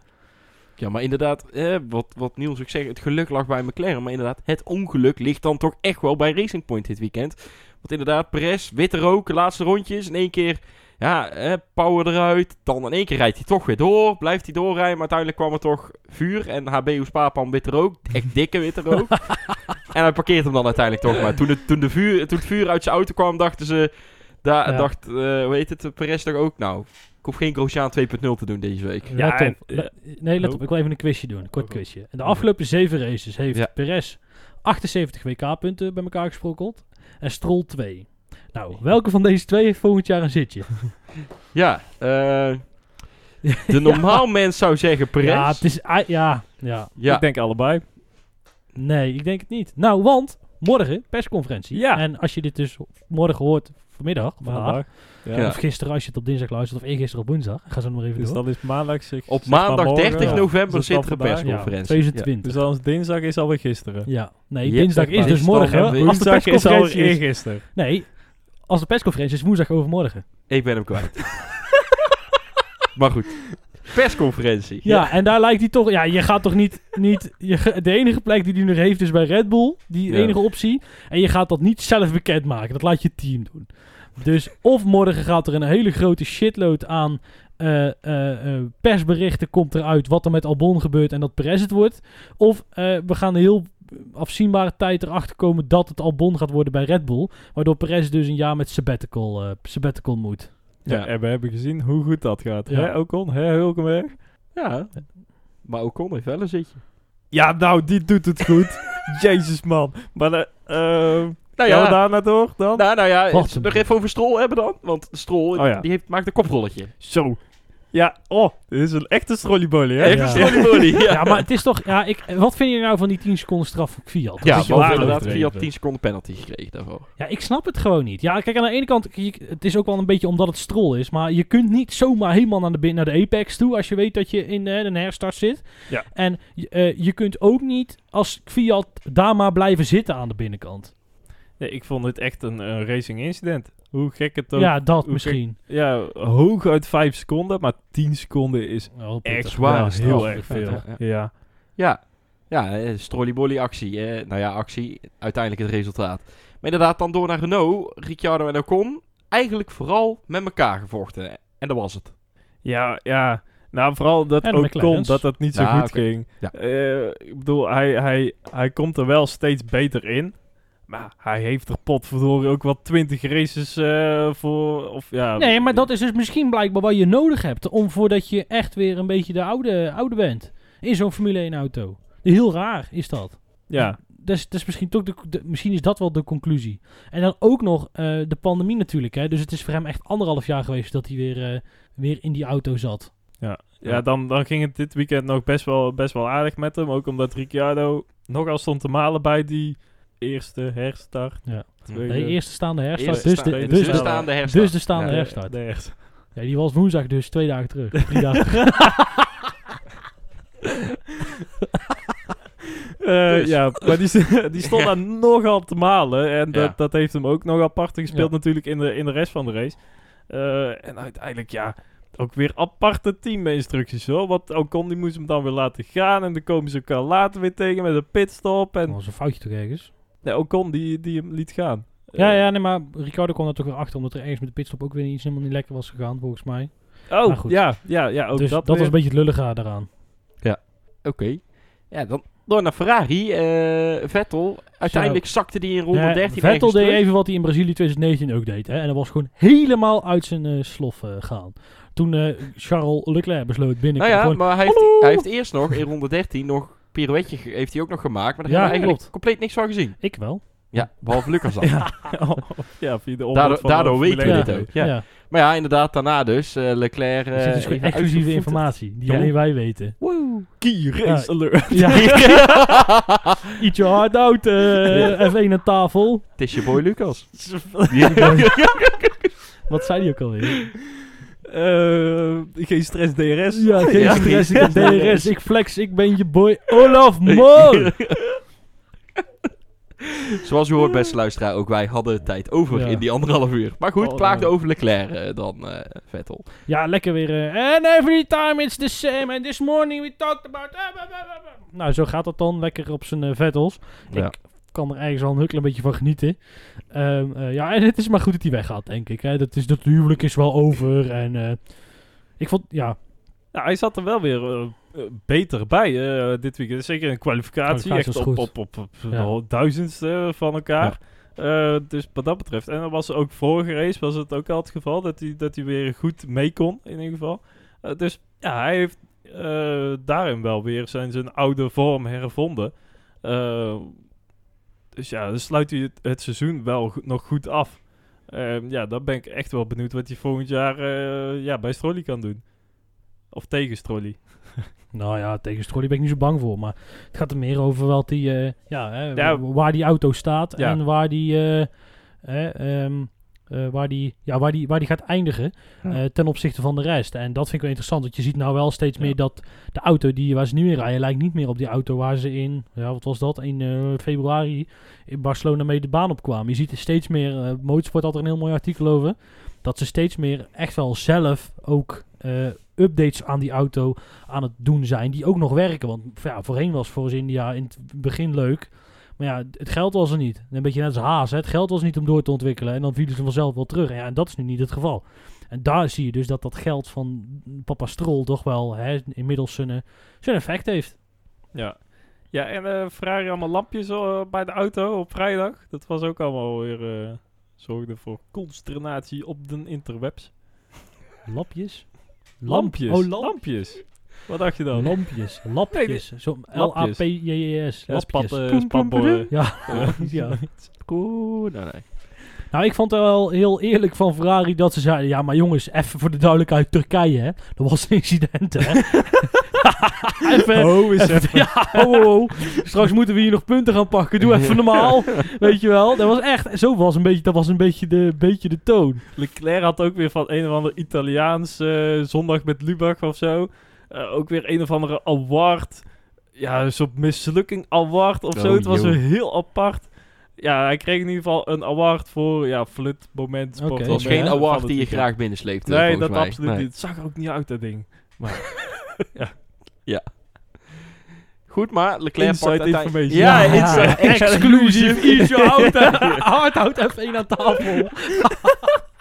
Ja, maar inderdaad, eh, wat, wat Niels ook zegt, het geluk lag bij McLaren. Maar inderdaad, het ongeluk ligt dan toch echt wel bij Racing Point dit weekend. Want inderdaad, Perez, witte rook, laatste rondjes. In één keer, ja, eh, power eruit. Dan in één keer rijdt hij toch weer door. Blijft hij doorrijden, maar uiteindelijk kwam er toch vuur. En HB Spapam witte rook, echt dikke witte rook. [laughs] en hij parkeert hem dan uiteindelijk toch maar. Toen, het, toen, de vuur, toen het vuur uit zijn auto kwam, dachten ze... Daar Ja. dacht, eh hoe heet het, Perez toch ook, nou... Ik hoef geen Grosjean 2.0 te doen deze week. Ja, Ja, top. en- Le- nee, let op. Ik wil even een quizje doen. Een kort Oh. quizje. In de afgelopen zeven races heeft Ja. Perez 78 WK-punten bij elkaar gesprokkeld. En Stroll 2. Nou, welke van deze twee heeft volgend jaar een zitje? [laughs] Ja, eh, de [laughs] normaal mens zou zeggen Perez. Ja, het is... ah, Ja, ja. Ja, Ik denk allebei. Nee, ik denk het niet. Nou, want morgen persconferentie. Ja. En als je dit dus morgen hoort, vanmiddag, vandaag, Maandag. Ja. Ja. of gisteren als je het op dinsdag luistert, of eergisteren op woensdag. Ga zo nog maar even Dus door. dan is maandag... Zeg, op maandag morgen. 30 Ja. november Dus zit er een persconferentie. 2020. Dus dan is dinsdag is alweer gisteren. Ja, nee, dinsdag is dus morgen. Woensdag is alweer eergisteren. Nee, als de persconferentie is woensdag overmorgen. Ik ben hem kwijt. [laughs] maar goed, persconferentie. Ja, en daar lijkt hij toch... Ja, je gaat toch niet... niet je, de enige plek die hij nu heeft is bij Red Bull. Die enige optie. En je gaat dat niet zelf bekendmaken. Dat laat je team doen. Dus of morgen gaat er een hele grote shitload aan eh, eh, eh, persberichten komt eruit wat er met Albon gebeurt en dat Perez het wordt. Of we gaan heel afzienbare tijd erachter komen dat het Albon gaat worden bij Red Bull. Waardoor Perez dus een jaar met sabbatical, eh, sabbatical moet. Ja. Ja. en we hebben gezien hoe goed dat gaat. Ja. Hè, Ocon? Hè, Hulkenberg? Ja. Maar Ocon heeft wel een zitje. Ja, nou, die doet het goed. [laughs] Jezus, man. Maar, eh eh, Nou gaan we ja, daarna door dan? nou, nou ja nog even over Strol hebben dan. Want Strol, Oh ja. die heeft, maakt een koprolletje. Zo. Ja, oh, dit is een echte strollybolie, hè? Echt Ja. strollybolie, ja. Ja, maar het is toch... Ja, ik, wat vind je nou van die 10 seconden straf voor Fiat? Ja, Dat je want waar inderdaad. Fiat 10 seconden penalty gekregen daarvoor. Ja, ik snap het gewoon niet. Ja, kijk, aan de ene kant, je- het is ook wel een beetje omdat het strol is. Maar je kunt niet zomaar helemaal naar de, naar de apex toe als je weet dat je in eh, een herstart zit. Ja. En je- eh, je kunt ook niet als Fiat daar maar blijven zitten aan de binnenkant. Nee, ik vond het echt een, een racing incident. Hoe gek het ook... ja, dat hoe misschien. Ja, hooguit 5 seconden, maar 10 seconden is Wel echt pittig. zwaar. is heel erg veel. Ja. Ja. Ja, ja eh, strollybolly actie. eh, nou ja, actie, uiteindelijk het resultaat. Maar inderdaad, dan door naar Renault. Ricciardo en Ocon, eigenlijk vooral met elkaar gevochten. En dat was het. Ja, ja. Nou, vooral dat ook kon dat dat niet zo Ja, goed ging. Ja. Eh, ik bedoel, hij, hij, hij komt er wel steeds beter in. Maar hij heeft er potverdorie ook wel 20 races eh, voor. Of, ja, Nee, maar dat is dus misschien blijkbaar wat je nodig hebt. Om voordat je echt weer een beetje de oude, oude bent. In zo'n Formule 1 auto. Heel raar is dat. Ja, Dus, dus misschien, toch de, de- misschien is dat wel de conclusie. En dan ook nog eh, de pandemie natuurlijk. Hè? Dus het is voor hem echt anderhalf jaar geweest dat hij weer, eh, weer in die auto zat. ja. Ja. ja dan, dan ging het dit weekend nog best wel, best wel aardig met hem. Ook omdat Ricciardo nogal stond te malen bij die eerste herstart. Ja. Tweede- eerste staande herstart. Eerste Dus sta- de, dus, de de, staande herstart. dus de staande Ja. herstart. De Ja, die was woensdag dus twee dagen terug. [laughs] Drie dagen terug. [laughs] Eh, Dus. Ja, maar die, [laughs] die stond daar nogal te malen. En dat, Ja. dat heeft hem ook nog apart gespeeld Ja. natuurlijk in de, in de rest van de race. Eh, en uiteindelijk, ja, ook weer aparte teaminstructies hoor. Want Ocon die moest hem dan weer laten gaan. En dan komen ze elkaar later weer tegen met een pitstop. Dat En was een foutje toch ergens? Nee, Ocon die, die hem liet gaan. Ja, Eh, ja, nee, maar Ricardo kwam er toch weer achter, omdat er ergens met de pitstop ook weer iets helemaal niet lekker was gegaan, volgens mij. Oh, goed. ja, ja, ja, ook dus dat, dat, was een beetje het lullige daaraan. Oké. Ja, dan door naar Ferrari. eh, Vettel. Uiteindelijk zakte die in ronde Ja, 13 Vettel deed terug. even wat hij in Brazilië 2019 ook deed. Hè? En dat was gewoon helemaal uit zijn eh, slof eh, gaan. Toen eh, Charles Leclerc besloot binnen Nou ja, gewoon, maar hij heeft, hij heeft eerst nog in ronde 13 nog pirouetje heeft hij ook nog gemaakt. Maar daar Ja, hebben we eigenlijk klopt. compleet niks van gezien. Ik wel. Ja, behalve Lucas dan. [laughs] Ja, [laughs] ja via de Daardoor- van daardoor weten we 1 dit ook. Ja. Maar ja, inderdaad, daarna dus. eh, Leclerc. Er zit dus eh, gewoon even exclusieve informatie die alleen wij weten. Woe. Key race alert. Ja, [laughs] ietsje hard out, eh, F1 aan tafel. Het is je boy Lucas. Wat zei die ook alweer? Eh, geen stress DRS. Ja, geen Ja, stress, ik geen [laughs] heb stress. DRS, ik flex, ik ben je boy Olaf Mol. [laughs] Zoals u hoort, beste luisteraar, ook wij hadden tijd over Ja. in die anderhalf uur. Maar goed, Oh, klaagde over Leclerc eh, dan, eh, Vettel. Ja, lekker weer. eh, And every time it's the same. And this morning we talked about... Nou, zo gaat dat dan. Lekker op zijn vettels. Ja. Ik kan er ergens al een heel klein beetje van genieten. Ehm, eh, ja, en het is maar goed dat hij weggaat, denk ik. Hè. Dat, is, dat huwelijk is wel over. En eh, ik vond, ja, Ja, hij zat er wel weer eh, beter bij dit weekend. Zeker in kwalificatie. Kwalificatie echt op, op, op, op, Ja. duizendste van elkaar. Dus wat dat betreft. En dat was ook vorige race was het ook al het geval. Dat hij, dat hij weer goed mee kon, in ieder geval. Dus ja, hij heeft daarin wel weer zijn, zijn oude vorm hervonden. Dus ja, dan sluit hij het, het seizoen wel nog goed af. Ehm, ja, dan ben ik echt wel benieuwd wat hij volgend jaar eh, ja, bij Strolly kan doen. Of tegen Strolly. [laughs] nou ja, tegen Strolly ben ik niet zo bang voor. Maar het gaat er meer over wat die, eh, ja, hè, Ja. waar die auto staat. Ja. En waar die, hè, eh, waar die, ja, waar die, waar die gaat eindigen. Ja. eh, ten opzichte van de rest. En dat vind ik wel interessant. Want je ziet nou wel steeds Ja. meer dat de auto die waar ze nu in rijden, lijkt niet meer op die auto waar ze in, ja, wat was dat, in eh, februari in Barcelona mee de baan op kwamen. Je ziet er steeds meer, Motorsport had er een heel mooi artikel over, dat ze steeds meer echt wel zelf ook updates aan die auto aan het doen zijn, die ook nog werken. Want ja, voorheen was Force India in het begin leuk. Maar ja, het geld was er niet. Een beetje net als Haas. Hè? Het geld was niet om door te ontwikkelen. En dan vielen ze vanzelf wel terug. En, ja, en dat is nu niet het geval. En daar zie je dus dat dat geld van papa Stroll toch wel hè, inmiddels zijn, eh, zijn effect heeft. Ja. Ja, en eh Ferrari allemaal lampjes eh, bij de auto op vrijdag. Dat was ook allemaal weer... zorgde voor consternatie op de interwebs. Lapjes? Lampjes. Oh, lamp. Lampjes. Wat dacht je dan? Lampjes. Lapjes. Zo Lapjes. L-A-P-J-E-S. Ja, spat, Lapjes. eh, spatboren. Ja. Ja. [laughs] ja. Oeh, nee, nee. Nou, ik vond het wel heel eerlijk van Ferrari dat ze zeiden... Ja, maar jongens, even voor de duidelijkheid, Turkije, hè. Dat was een incident, hè. [laughs] even, Oh, is even- even. ja, [laughs] ho, ho, ho. Straks moeten we hier nog punten gaan pakken. Doe even normaal. Weet je wel. Dat was echt... Zo was een beetje, dat was een beetje de, beetje de toon. Leclerc had ook weer van een of ander Italiaans eh, zondag met Lubach of zo. Eh, ook weer een of andere award. Ja, een soort mislukking award of zo. Oh, Het was joh. weer heel apart. Ja, hij kreeg in ieder geval een award voor ja, flut moment. sport Oké. Het was Ja, geen award die je graag binnensleept. eh, Nee, dat mij. absoluut Nee. niet. Het zag er ook niet uit, dat ding. [laughs] Goed, maar Leclerc pakt uiteindelijk- information. Ja, Ja, inside- exclusief. Ietsje hout, [laughs] hard hout F1 aan tafel. [laughs]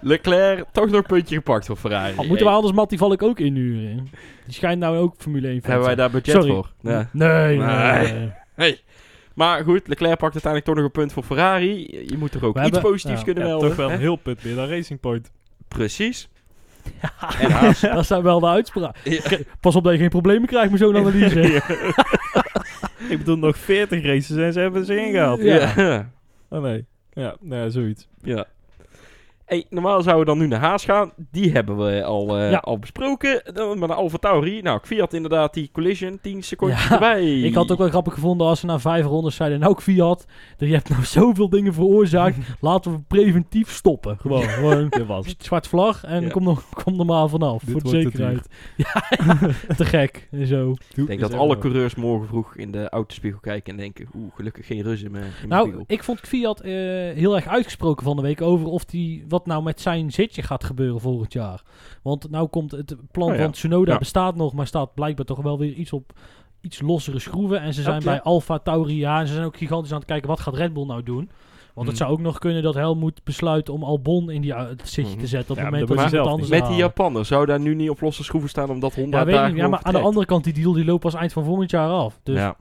Leclerc toch nog een puntje gepakt voor Ferrari. Al moeten we anders Mattie Valk ook inhuren. Die schijnt nou ook Formule 1 fan Hebben wij daar budget Sorry. voor? Ja. Nee, nee, Nee. nee. Hey. Maar goed, Leclerc pakt uiteindelijk toch nog een punt voor Ferrari. Je moet toch ook We iets hebben- positiefs ja. kunnen Ja, melden. toch wel een heel punt meer dan Racing Point. Precies. [laughs] En Haas. Dat zijn wel de uitspraken. Ja. Pas op dat je geen problemen krijgt met zo'n analyse. [laughs] [laughs] Ik bedoel, nog 40 races en ze hebben ze ingehaald. Ja. Ja. Oh nee. Ja, nou ja, zoiets. ja. Hey, normaal zouden we dan nu naar Haas gaan. Die hebben we al, eh, Ja. al besproken. Dan met een Alfa Tauri. Nou, Fiat inderdaad die collision. 10 seconden Ja, erbij. Ik had het ook wel grappig gevonden als ze na vijf rondes zeiden... Nou, Fiat, je hebt nou [laughs] zoveel dingen veroorzaakt. [laughs] Laten we preventief stoppen. Gewoon, gewoon [laughs] zwart vlag en Ja. kom, er, kom er maar vanaf. Dit voor de zekerheid. Ja, te gek. En zo. Ik denk dat alle coureurs morgen vroeg in de autospiegel kijken en denken... Oeh, gelukkig geen in mijn Nou, spiegel. ik vond Fiat eh, heel erg uitgesproken van de week over of die, wat wat nou met zijn zitje gaat gebeuren volgend jaar. Want nou komt het plan Oh ja. van Tsunoda Ja. bestaat nog, maar staat blijkbaar toch wel weer iets op iets lossere schroeven. En ze zijn bij Alfa Tauri, ja, en ze zijn ook gigantisch aan het kijken wat gaat Red Bull nou doen. Want het Hmm. zou ook nog kunnen dat Helmoet besluit om Albon in die uh, het zitje te zetten op Ja, het moment dat iemand zelf anders Met die. Japaner zou daar nu niet op losse schroeven staan omdat Honda Ja, weet daar niet. Ja, maar aan de andere kant, die deal die loopt pas eind van volgend jaar af. Dus ja.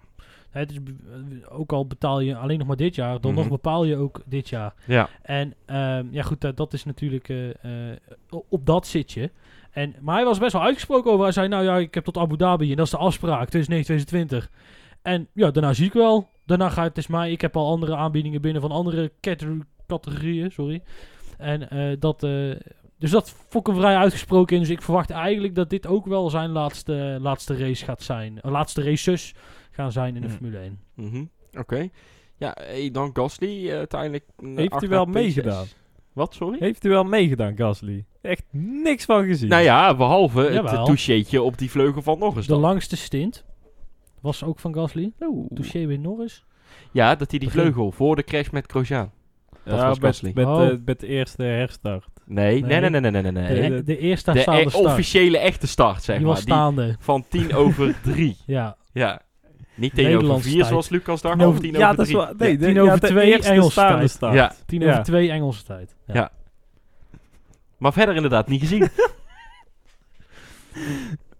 Het is, eh, ook al betaal je alleen nog maar dit jaar, dan Mhm. nog bepaal je ook dit jaar. ja. En ehm, ja, goed, dat, dat is natuurlijk eh, eh, op dat zitje. En, maar hij was best wel uitgesproken over. Hij zei, nou ja, ik heb tot Abu Dhabi en dat is de afspraak, 2019, 2020. En ja, daarna zie ik wel. Daarna gaat het is mij. Ik heb al andere aanbiedingen binnen van andere cate- categorieën, sorry. En eh, dat... eh, dus dat vond ik vrij uitgesproken in. Dus ik verwacht eigenlijk dat dit ook wel zijn laatste, laatste race gaat zijn. Uh, laatste races gaan zijn in de Mhm. Formule 1. Mhm. Oké. Ja, hey, dan Gasly eh, uiteindelijk. eh, Heeft hij achter wel P6. meegedaan? Wat, sorry? Heeft u wel meegedaan, Gasly? Echt niks van gezien. Nou ja, behalve het toucheetje op die vleugel van nog eens De dan. langste stint was ook van Gasly. Oeh. Touché weer Norris. Ja, dat hij die Begin. vleugel voor de crash met Grosjean. Dat Ja, was met, Gasly. met, Oh. met de eerste herstart. Nee, nee, nee, Nee. nee, nee, nee. nee. De, de, eerste De staande e- start. officiële echte start, zeg die maar. was staande. van 10 over 3. [laughs] Ja. Ja. Niet 10 over Nederlandse 4 tijd. zoals Lucas Tien maar over- 10 ja, over dat is 3. wel... Nee, Ja. Tien ja, over de twee eerste Engelse staande tijd. Ja. 10 Ja. over 2 Engelse tijd. Ja. Maar verder inderdaad niet gezien. [laughs]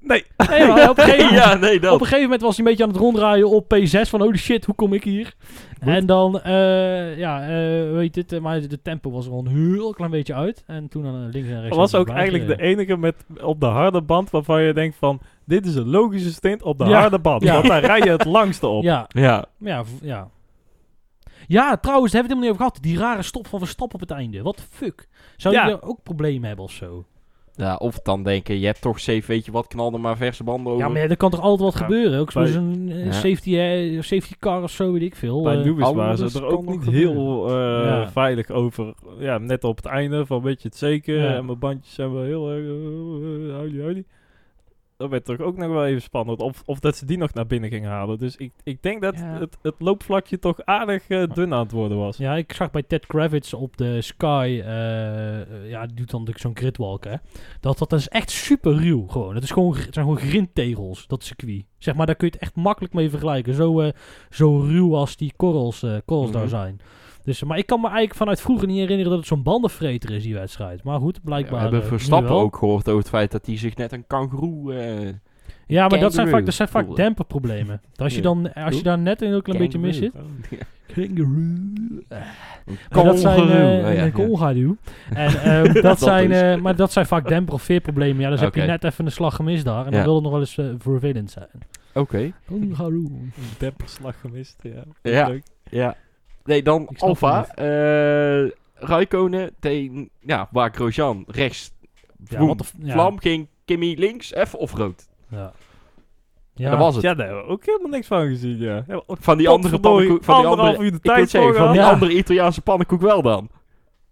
Nee. Nee, maar op, een gegeven moment, [laughs] ja, nee, op een gegeven moment was hij een beetje aan het ronddraaien op P6 van holy shit, hoe kom ik hier? En dan, eh, ja, eh weet je het, eh, maar de tempo was er al een heel klein beetje uit. En toen aan links en rechts. Was ook eigenlijk de enige met, op de harde band waarvan je denkt van... Dit is een logische stint op de Ja. harde band. Ja. Want daar rij je het [laughs] langste op. Ja, Ja. ja, ja. Ja, trouwens, daar hebben we het helemaal niet over gehad. Die rare stop van Verstappen op het einde. Wat fuck? Zou die er ook problemen hebben of zo? Ja, of dan denken, je hebt toch safe, weet je wat, knal er maar verse banden over. Ja, maar er kan toch altijd wat Ja, gebeuren? Ook zo'n eh, Ja. safety, eh, safety car of zo, weet ik veel. Bij eh. Lewis waren ze er kan ook nog niet gebeuren. heel eh, Ja. veilig over. Ja, net op het einde van weet je het zeker. Ja. En mijn bandjes zijn wel heel erg... Uh, huilie, huilie. Dat werd toch ook nog wel even spannend. Of, of dat ze die nog naar binnen gingen halen. Dus ik, ik denk dat Ja. het, het loopvlakje toch aardig eh, dun aan het worden was. Ja, ik zag bij Ted Kravitz op de Sky, eh, ja, die doet dan natuurlijk zo'n gridwalk, hè. Dat, dat is echt super ruw, gewoon. Het, is gewoon, het zijn gewoon grindtegels, dat circuit. Zeg maar, daar kun je het echt makkelijk mee vergelijken. Zo, eh, zo ruw als die korrels, eh, korrels Mhm. daar zijn. Dus, maar ik kan me eigenlijk vanuit vroeger niet herinneren dat het zo'n bandenvreter is, die wedstrijd. Maar goed, Ja, blijkbaar. we hebben eh, Verstappen ook gehoord over het feit dat hij zich net een kangoeroe... eh, Ja, maar dat zijn Kangaroo vaak, dat zijn vaak demperproblemen. Als je, Ja. dan, als je daar net een heel klein beetje mis kangaroo. zit. Ja. Kangaroo. Een Maar dat zijn, kangoeroe. eh, ja, een ja. kangaroo. En [laughs] dat, Dat zijn, maar dat zijn vaak demper- of veerproblemen. Ja, dus heb je net even een slag gemist daar. En Ja. dan wil het nog wel eens eh, vervelend zijn. Oké, Kangaroo. Een Depperslag gemist, ja. Ja. Leuk. ja. Nee, dan Alfa. het eh Raikkonen tegen... Ja, waar Grosjean rechts... Ja, wat de ja. Vlam ging Kimmy links, even of rood. Ja. En dat was het. Ja, daar hebben we ook helemaal niks van gezien, ja. ja Van die andere pannenkoek... Van die andere, uur de tijd zeggen, van die Ja. andere Italiaanse pannenkoek wel dan.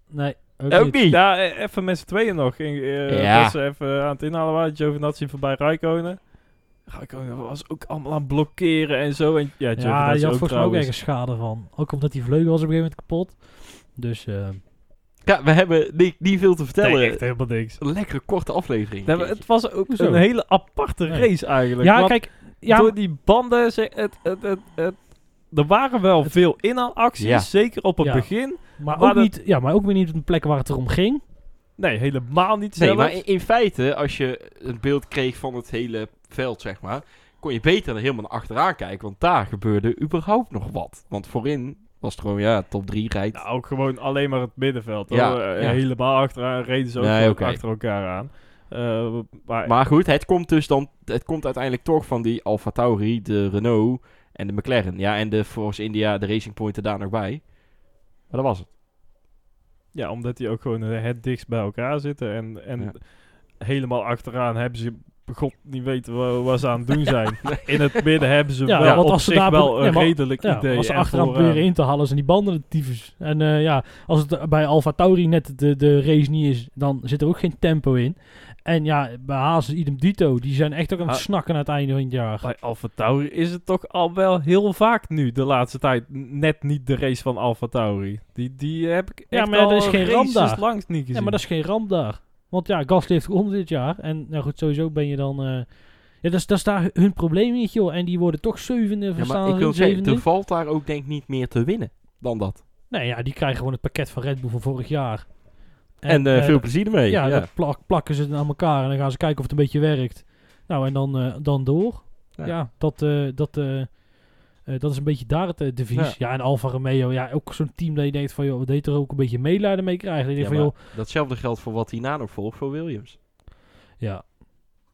Nee, ook, Ook niet. niet. Ja, e- even met z'n tweeën nog. In, eh, Ja. Even aan het inhalen waren. Giovinazzi voorbij Rijkonen. Rijkonen was ook allemaal aan het blokkeren en zo. En, ja, Ja, die had ook volgens mij ook ergens schade van. Ook omdat die vleugel was op een gegeven moment kapot. Dus eh, Ja, we hebben niet, niet veel te vertellen. Nee, echt helemaal niks. Een lekkere korte aflevering. Maar het was ook Hoezo? een hele aparte Nee. race eigenlijk. ja, want kijk. Ja, door die banden... Het, het, het, het, er waren wel veel inhaalacties, Ja. zeker op het Ja. begin. maar, maar ook dat- niet, ja, maar ook weer niet op een plek waar het erom ging. Nee, helemaal niet Nee, maar in, in feite, als je een beeld kreeg van het hele veld, zeg maar, kon je beter helemaal naar achteraan kijken, want daar gebeurde überhaupt nog wat. Want voorin was het gewoon, ja, top 3 rijdt. Nou, ook gewoon alleen maar het middenveld. Ja, hoor. Eh, ja. Helemaal achteraan reden ze ook Nee, achter elkaar aan. Eh, maar, Maar goed, het komt dus dan, het komt uiteindelijk toch van die Alfa Tauri, de Renault en de McLaren. Ja, en de Force India, de Racing Point er daar nog bij. Maar dat was het. ja, omdat die ook gewoon eh, het dichtst bij elkaar zitten. En, en Ja. helemaal achteraan hebben ze god niet weet wa- wat ze aan het doen [laughs] zijn. In het midden hebben ze Ja, wel want op als ze zich daar wel een ja, maar- redelijk Ja, idee. als ze achteraan vooraan- proberen in te halen, zijn die banden de tyfus. En eh, ja, als het bij Alfa Tauri net de, de race niet is, dan zit er ook geen tempo in. En ja, bij Haas idem dito, die zijn echt ook aan het snakken aan het einde van het jaar. Bij Alfa Tauri is het toch al wel heel vaak nu, de laatste tijd, net niet de race van Alfa Tauri. Die, die heb ik Ja, echt maar er is geen ramp races daar. langs niet gezien. Ja, maar dat is geen ramp daar. Want ja, Gasly heeft gewonnen dit jaar. En nou goed, sowieso ben je dan... eh, ja, dat is, dat is daar hun probleem niet, joh. En die worden toch zevende, Ja, maar ik wil zeggen, er valt daar ook denk ik niet meer te winnen dan dat. Nee, ja, die krijgen gewoon het pakket van Red Bull van vorig jaar. En, eh, eh, veel plezier ermee. Ja, plak- plakken ze aan elkaar en dan gaan ze kijken of het een beetje werkt. Nou, en dan, eh, dan door. Ja. Ja, dat, eh, dat, eh, dat is een beetje daar het eh, devies. Ja. en Alfa Romeo, ja, ook zo'n team dat je denkt van, joh, we deed er ook een beetje medelijden mee krijgen. Dat Ja, van, joh, datzelfde geldt voor wat hierna nog volgt voor Williams. ja.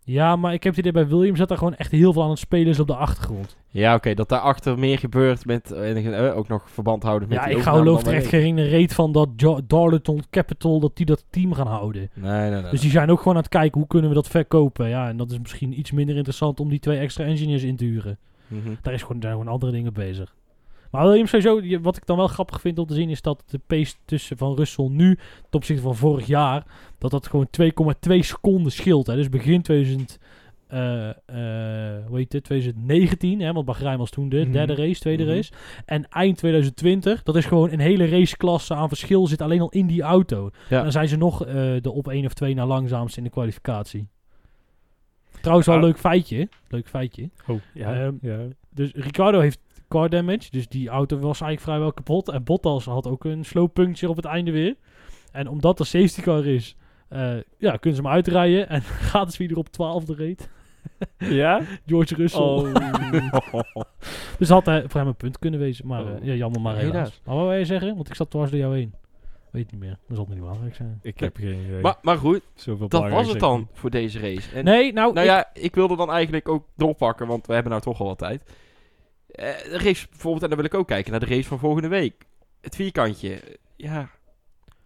Ja, maar ik heb het idee bij Williams dat er gewoon echt heel veel aan het spelen is op de achtergrond. Ja, oké, dat daarachter meer gebeurt met eh, ook nog verband houden met ja, ik overname geloof er echt geen reet van dat Jo- Darlington Capital, dat die dat team gaan houden. Nee, nee, nee. Dus die zijn ook gewoon aan het kijken, hoe kunnen we dat verkopen? Ja, en dat is misschien iets minder interessant om die twee extra engineers in te huren. Mhm. Daar is gewoon, zijn gewoon andere dingen bezig. Maar Williams sowieso, wat ik dan wel grappig vind om te zien, is dat de pace tussen van Russell nu ten opzichte van vorig jaar, dat dat gewoon 2,2 seconden scheelt. Hè. Dus begin 2000, eh, eh, hoe heet het, 2019, hè, want Bahrein was toen de Mhm. derde race, tweede Mhm. race. En eind 2020, dat is gewoon een hele raceklasse aan verschil zit alleen al in die auto. Ja. Dan zijn ze nog eh, de op één of twee na langzaamste in de kwalificatie. Trouwens wel een leuk feitje. Leuk feitje. Oh, ja. Ehm, ja. Dus Ricardo heeft car damage. Dus die auto was eigenlijk vrijwel kapot. En Bottas had ook een slow puncture op het einde weer. En omdat er safety car is, eh, ja, kunnen ze hem uitrijden. En [laughs] gaat het weer op 12e reed. [laughs] ja? George Russell. Oh. [laughs] Dus had hij voor hem een punt kunnen wezen. Maar eh, Oh. ja, jammer maar Helaas. helaas. Maar wat wil je zeggen? Want ik zat dwars door jou heen. Weet niet meer. Dat zal niet belangrijk zijn. ik heb geen idee. Maar, maar goed, Zoveel dat was het dan niet. voor deze race. En, Nee, nou... nou ik- ja, ik wilde dan eigenlijk ook doorpakken, want we hebben nou toch al wat tijd. Eh, de race bijvoorbeeld, en dan wil ik ook kijken naar de race van volgende week. Het vierkantje, ja,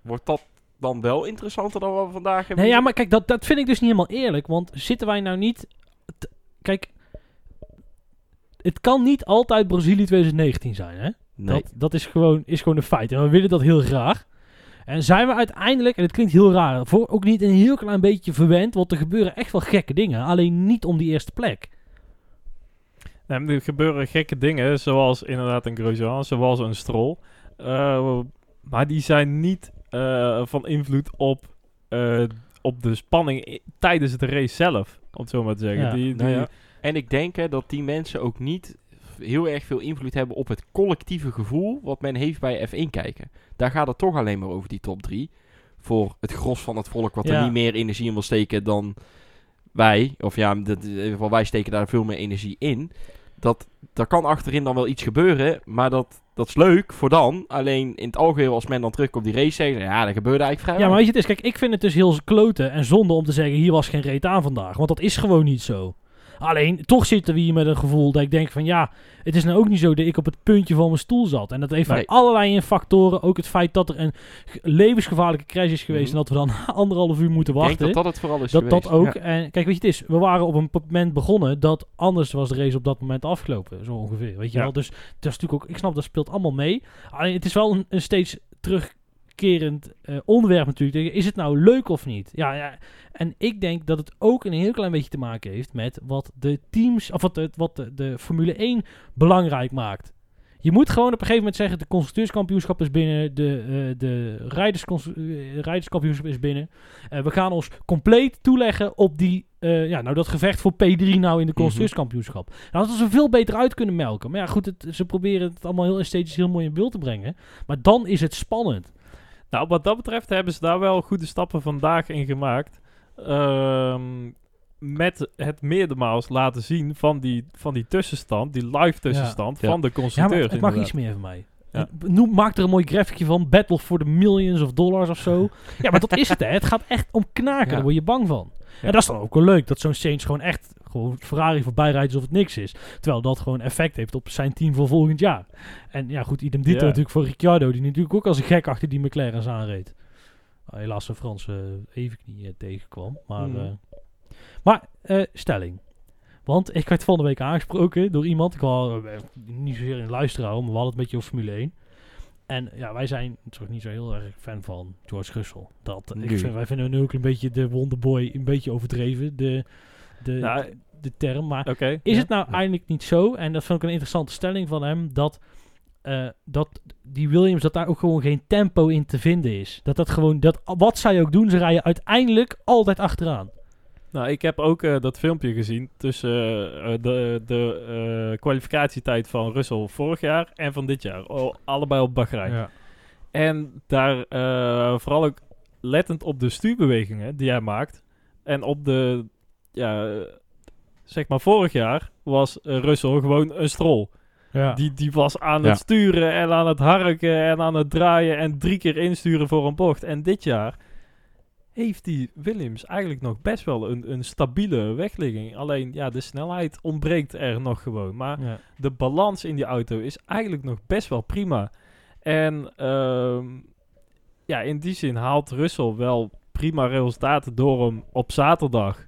wordt dat dan wel interessanter dan wat we vandaag hebben? Nee, ja, maar kijk, dat, dat vind ik dus niet helemaal eerlijk. Want zitten wij nou niet... kijk, het kan niet altijd Brazilië 2019 zijn, hè? Nee. Dat, dat is, gewoon, is gewoon een feit. En we willen dat heel graag. En zijn we uiteindelijk, en het klinkt heel raar, voor ook niet een heel klein beetje verwend, want er gebeuren echt wel gekke dingen. Alleen niet om die eerste plek. Nee, er gebeuren gekke dingen, zoals inderdaad een Grosjean, zoals een Stroll. Eh, maar die zijn niet eh, van invloed op, eh, op de spanning tijdens de race zelf, om het zo maar te zeggen. Ja, die, Nou die- ja. En ik denk hè, dat die mensen ook niet heel erg veel invloed hebben op het collectieve gevoel wat men heeft bij F1 kijken. Daar gaat het toch alleen maar over die top 3. Voor het gros van het volk wat er niet meer energie in wil steken dan wij. Of ja, dat, in ieder geval wij steken daar veel meer energie in. Dat, daar kan achterin dan wel iets gebeuren, maar dat, dat is leuk voor dan. Alleen in het algeheel als men dan terugkomt op die race zegt, ja, dat gebeurde eigenlijk vrij Ja, maar weet je, het is, kijk, ik vind het dus heel kloten en zonde om te zeggen, hier was geen reet aan vandaag. Want dat is gewoon niet zo. Alleen, toch zitten we hier met een gevoel dat ik denk van, ja, het is nou ook niet zo dat ik op het puntje van mijn stoel zat. En dat heeft Nee. van allerlei factoren, ook het feit dat er een ge- levensgevaarlijke crash is geweest Mhm. en dat we dan [laughs] anderhalf uur moeten Ik denk wachten. dat dat het vooral is Dat, dat geweest. ook. Ja. En kijk, weet je, het is, we waren op een moment begonnen dat anders was de race op dat moment afgelopen. Zo ongeveer, weet je Ja. wel. Dus dat is natuurlijk ook, ik snap, dat speelt allemaal mee. Alleen het is wel een, een steeds terugkerend eh, onderwerp natuurlijk. Is het nou leuk of niet? Ja, ja, en ik denk dat het ook een heel klein beetje te maken heeft met wat de teams, of wat de, wat de, de Formule 1 belangrijk maakt. Je moet gewoon op een gegeven moment zeggen: de constructeurskampioenschap is binnen, de, eh de eh, rijderskampioenschap is binnen. Eh, we gaan ons compleet toeleggen op die, ja, nou dat gevecht voor P3 nou in de constructeurskampioenschap. Nou, dat hadden ze veel beter uit kunnen melken. Maar ja, goed, het, ze proberen het allemaal heel esthetisch heel mooi in beeld te brengen. Maar dan is het spannend. Nou, wat dat betreft hebben ze daar wel goede stappen vandaag in gemaakt. Ehm, met het meerdermaals laten zien van die, van die tussenstand, die live tussenstand Ja. van de Ja, constructeurs. het mag inderdaad. iets meer van mij. Ja. Noem, maak er een mooi grafiekje van. Battle for the millions of dollars of zo. [laughs] ja, maar dat is het hè. Het gaat echt om knaken. Ja. Daar word je bang van. En dat is dan ook wel leuk. Dat zo'n Saints gewoon echt gewoon Ferrari voorbij rijdt alsof het niks is. Terwijl dat gewoon effect heeft op zijn team voor volgend jaar. En ja goed, idem dito natuurlijk voor Ricciardo. Die natuurlijk ook als een gek achter die McLaren's aanreed. Nou, helaas een Franse even niet eh, tegenkwam. Maar Mhm. eh, Maar, eh, stelling. Want ik werd van de week aangesproken door iemand. Ik was eh, niet zozeer een luisteraar, maar we hadden het een beetje over Formule 1. En ja, wij zijn toch niet zo heel erg fan van George Russell. Dat, ik vind, wij vinden nu ook een beetje de Wonderboy een beetje overdreven, de, de, Nou, de term. Maar is ja. het nou eigenlijk niet zo, en dat vond ik een interessante stelling van hem, dat, eh, dat die Williams, dat daar ook gewoon geen tempo in te vinden is. Dat dat gewoon, dat wat zij ook doen, ze rijden uiteindelijk altijd achteraan. Nou, ik heb ook eh, dat filmpje gezien tussen eh, de, de kwalificatietijd van Russell vorig jaar en van dit jaar. Al- allebei op Bahrein. Ja. En daar vooral ook lettend op de stuurbewegingen die hij maakt. En op de, ja, zeg maar vorig jaar was eh, Russell gewoon een strol. Ja. Die, die was aan Ja. het sturen en aan het harken en aan het draaien en drie keer insturen voor een bocht. En dit jaar heeft die Williams eigenlijk nog best wel een, een stabiele wegligging. Alleen ja, de snelheid ontbreekt er nog gewoon. Maar Ja. de balans in die auto is eigenlijk nog best wel prima. En ehm, ja, in die zin haalt Russell wel prima resultaten door hem op zaterdag.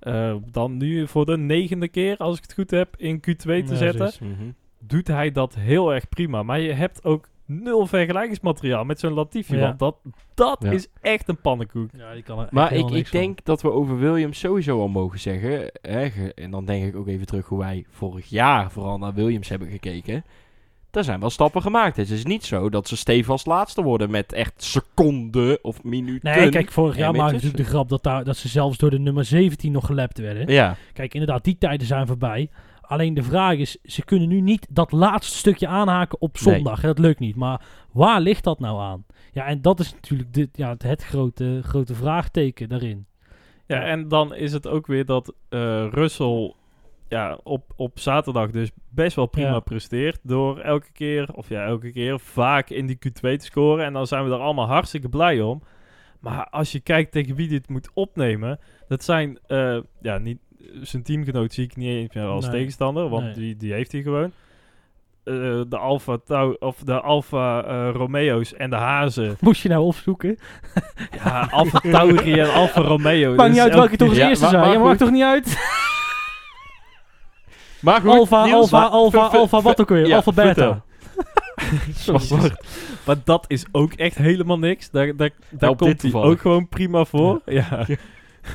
Eh, dan nu voor de negende keer, als ik het goed heb, in Q2 te Ja, zetten. Mhm. doet hij dat heel erg prima. Maar je hebt ook nul vergelijkingsmateriaal met zo'n Latifi. Ja. Want dat, dat Ja. is echt een pannenkoek. Ja, die kan er echt Maar ik, ik van. denk dat we over Williams sowieso al mogen zeggen. Hè, en dan denk ik ook even terug hoe wij vorig jaar vooral naar Williams hebben gekeken. Er zijn wel stappen gemaakt. Het is niet zo dat ze stevast laatste worden met echt seconden of minuten. Nee, kijk, vorig Ja, jaar maakte natuurlijk de grap dat, daar, dat ze zelfs door de nummer 17 nog gelapt werden. Ja, Kijk, inderdaad, die tijden zijn voorbij. Alleen de vraag is, ze kunnen nu niet dat laatste stukje aanhaken op zondag. Dat lukt niet. Maar waar ligt dat nou aan? Ja, en dat is natuurlijk dit, ja, het, het grote, grote vraagteken daarin. Ja, Ja. en dan is het ook weer dat eh Russell ja, op, op zaterdag dus best wel prima Ja. presteert. Door elke keer, of ja, elke keer vaak in die Q2 te scoren. En dan zijn we er allemaal hartstikke blij om. Maar als je kijkt tegen wie dit moet opnemen, dat zijn, eh, ja, niet, zijn teamgenoot zie ik niet eens meer als Nee. tegenstander, want Nee. die, die heeft hij gewoon. Eh, de Alfa Tau of de Alfa eh, Romeo's en de Hazen. [laughs] Moest je nou opzoeken? Ja, Alfa Tauri en Alfa Romeo. Maakt niet is uit welke elke toch als Ja, eerste zijn. maar Ja, maakt toch niet uit? Maar goed. Alfa, Niels, alfa, maar- alfa, ver- ver- alfa, wat ook weer? ja, alfa, beta. [laughs] Maar dat is ook echt helemaal niks. Daar, daar, daar dit komt hij ook gewoon prima voor. Ja.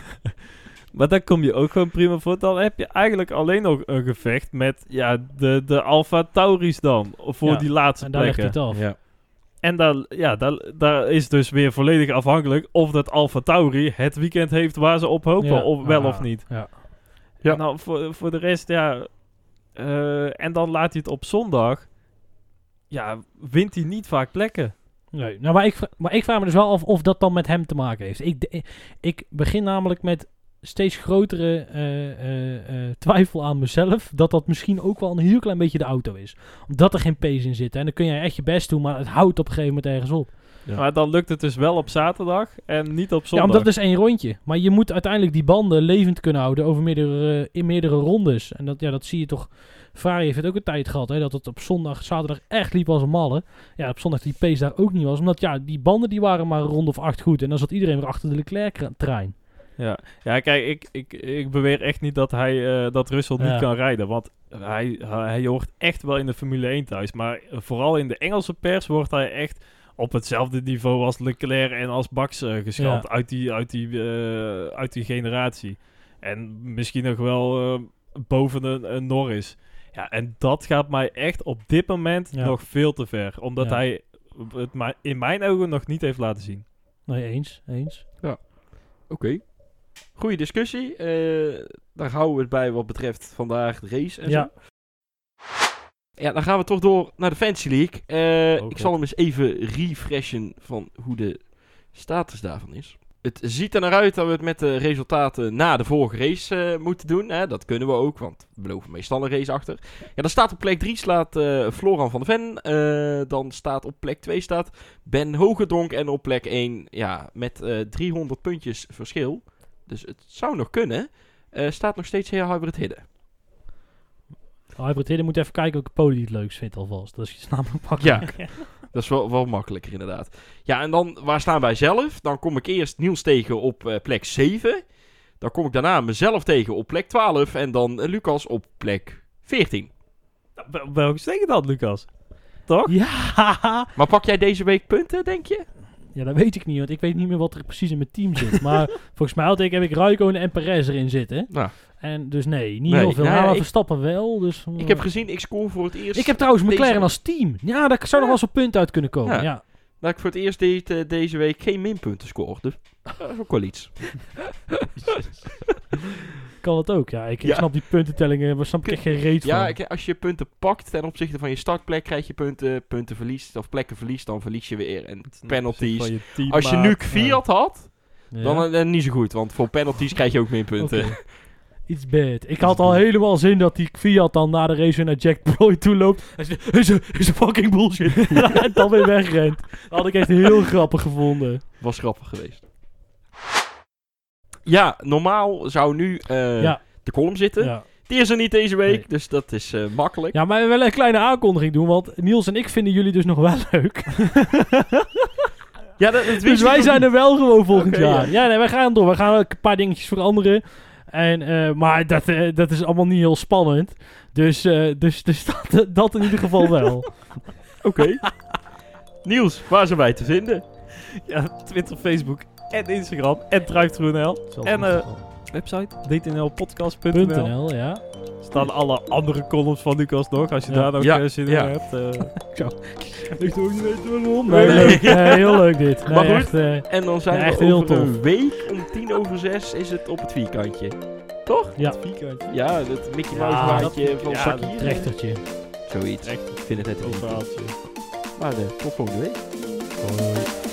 [laughs] maar daar kom je ook gewoon prima voor. Dan heb je eigenlijk alleen nog een gevecht met ja, de, de Alfa Tauris dan. Voor Ja, die laatste En daar ligt plekken. het af. Ja. En daar, ja, daar, daar is dus weer volledig afhankelijk of dat Alfa Tauri het weekend heeft waar ze op hopen. Ja. Of wel Ah, of niet. Ja. Ja. Nou, voor, voor de rest, ja. Eh, en dan laat hij het op zondag. Ja, wint hij niet vaak plekken. Nee, nou, maar, ik, maar ik vraag me dus wel af of dat dan met hem te maken heeft. Ik, ik begin namelijk met steeds grotere eh, eh, twijfel aan mezelf dat dat misschien ook wel een heel klein beetje de auto is. Omdat er geen pace in zit. En dan kun je echt je best doen, maar het houdt op een gegeven moment ergens op. Ja. Maar dan lukt het dus wel op zaterdag en niet op Ja, zondag. omdat het is één rondje. Maar je moet uiteindelijk die banden levend kunnen houden over meerdere, in meerdere rondes. En dat, ja, dat zie je toch. Ferrari heeft het ook een tijd gehad, hè, dat het op zondag, zaterdag echt liep als een malle. Ja, op zondag die pace daar ook niet was. Omdat ja, die banden die waren maar een ronde of acht goed. En dan zat iedereen weer achter de Leclerc-trein. Ja, ja kijk, ik, ik, ik beweer echt niet dat, hij, eh, dat Russell Ja. niet kan rijden. Want hij, hij hoort echt wel in de Formule 1 thuis. Maar vooral in de Engelse pers wordt hij echt op hetzelfde niveau als Leclerc en als Max eh, geschat. Ja. Uit, die, uit, die, eh, uit die generatie. En misschien nog wel eh, boven een, een Norris. Ja, en dat gaat mij echt op dit moment Ja. nog veel te ver. Omdat Ja. hij het mij- in mijn ogen nog niet heeft laten zien. Nee, eens. eens. Oké. Goeie discussie. Eh, daar houden we het bij wat betreft vandaag de race en Ja. zo. Ja, dan gaan we toch door naar de Fantasy League. Eh, Oh, ik zal hem eens even refreshen van hoe de status daarvan is. Het ziet er naar uit dat we het met de resultaten na de vorige race eh, moeten doen. Hè? Dat kunnen we ook, want we beloven meestal een race achter. Ja, dan staat op plek 3 slaat Floran van de Ven. Dan staat op plek 2 staat Ben Hogedonk. En op plek 1, ja, met eh 300 puntjes verschil. Dus het zou nog kunnen. staat nog steeds heel hybrid hidden. Hybrid Hidden moet even kijken welke poli het leukst vindt alvast. Dat is namelijk Ja, [laughs] makkelijk. dat is wel, wel makkelijker inderdaad. Ja, en dan, waar staan wij zelf? Dan kom ik eerst Niels tegen op eh, plek 7. Dan kom ik daarna mezelf tegen op plek 12 en dan eh, Lucas op plek 14. Wel- Welke steken dan, Lucas? Toch? Ja, [laughs] Maar pak jij deze week punten, denk je? Ja, dat weet ik niet, want ik weet niet meer wat er precies in mijn team zit. [laughs] Maar volgens mij had ik, heb ik Raikkonen en Perez erin zitten. Nou, En dus nee, niet Nee, heel veel. nou, maar ik- Verstappen wel. Dus, ik heb gezien, ik scoor voor het eerst... ik heb trouwens McLaren als team. Ja, daar zou nog wel eens een punt uit kunnen komen. Ja. Ja. Dat ik voor het eerst de- de- deze week geen minpunten scoor. Dus [laughs] dat is ook wel iets. [laughs] Kan het ook, ja. Ik, ik Ja. snap die puntentellingen, daar snap ik echt geen reet Ja, van. ik- als je punten pakt ten opzichte van je startplek, krijg je punten. Punten verliest, of plekken verliest, dan verlies je weer. En penalties. Je Als je nu Fiat had, Ja. dan eh, niet zo goed. Want voor penalties krijg je ook meer punten. Oké. [laughs] Iets bad. Ik had al helemaal zin dat die Fiat dan na de race naar Jack Ploy toe loopt. Hij zegt, is een, is een fucking bullshit. [laughs] en dan weer wegrent. Dat had ik echt heel grappig gevonden. Was grappig geweest. Ja, normaal zou nu eh, Ja. de column zitten. Ja. Die is er niet deze week, Nee. dus dat is eh, makkelijk. ja, maar we willen een kleine aankondiging doen. Want Niels en ik vinden jullie dus nog wel leuk. [laughs] Ja, dat, Dus wij zijn niet. er wel gewoon volgend jaar. ja. Ja, nee, wij gaan door. We gaan ook een paar dingetjes veranderen. En, eh, maar dat, dat is allemaal niet heel spannend. Dus, eh, dus, dus [laughs] dat, dat in ieder geval wel. Oké. Niels, waar zijn wij te vinden? Ja, Twitter, Facebook en Instagram en DriveThru.nl. En eh, website dtnlpodcast.nl. .nl, ja. staan alle andere columns van Lucas nog, als je Ja. daar nog Ja, zin ja. in hebt. eh. [laughs] Ik ook niet weten waarom. Nee, Nee, leuk. Nee, heel leuk dit. Nee, Maar goed. echt, eh, En dan zijn Ja, we echt heel over een tof. week om tien over zes is het op het vierkantje. Toch? ja, Ja, dat Mickey Ja, Mouse dat- maatje van ja, het trechtertje. Zoiets. Echt Ik vind het net een verhaaltje. Maar tot volgende week. Hoi.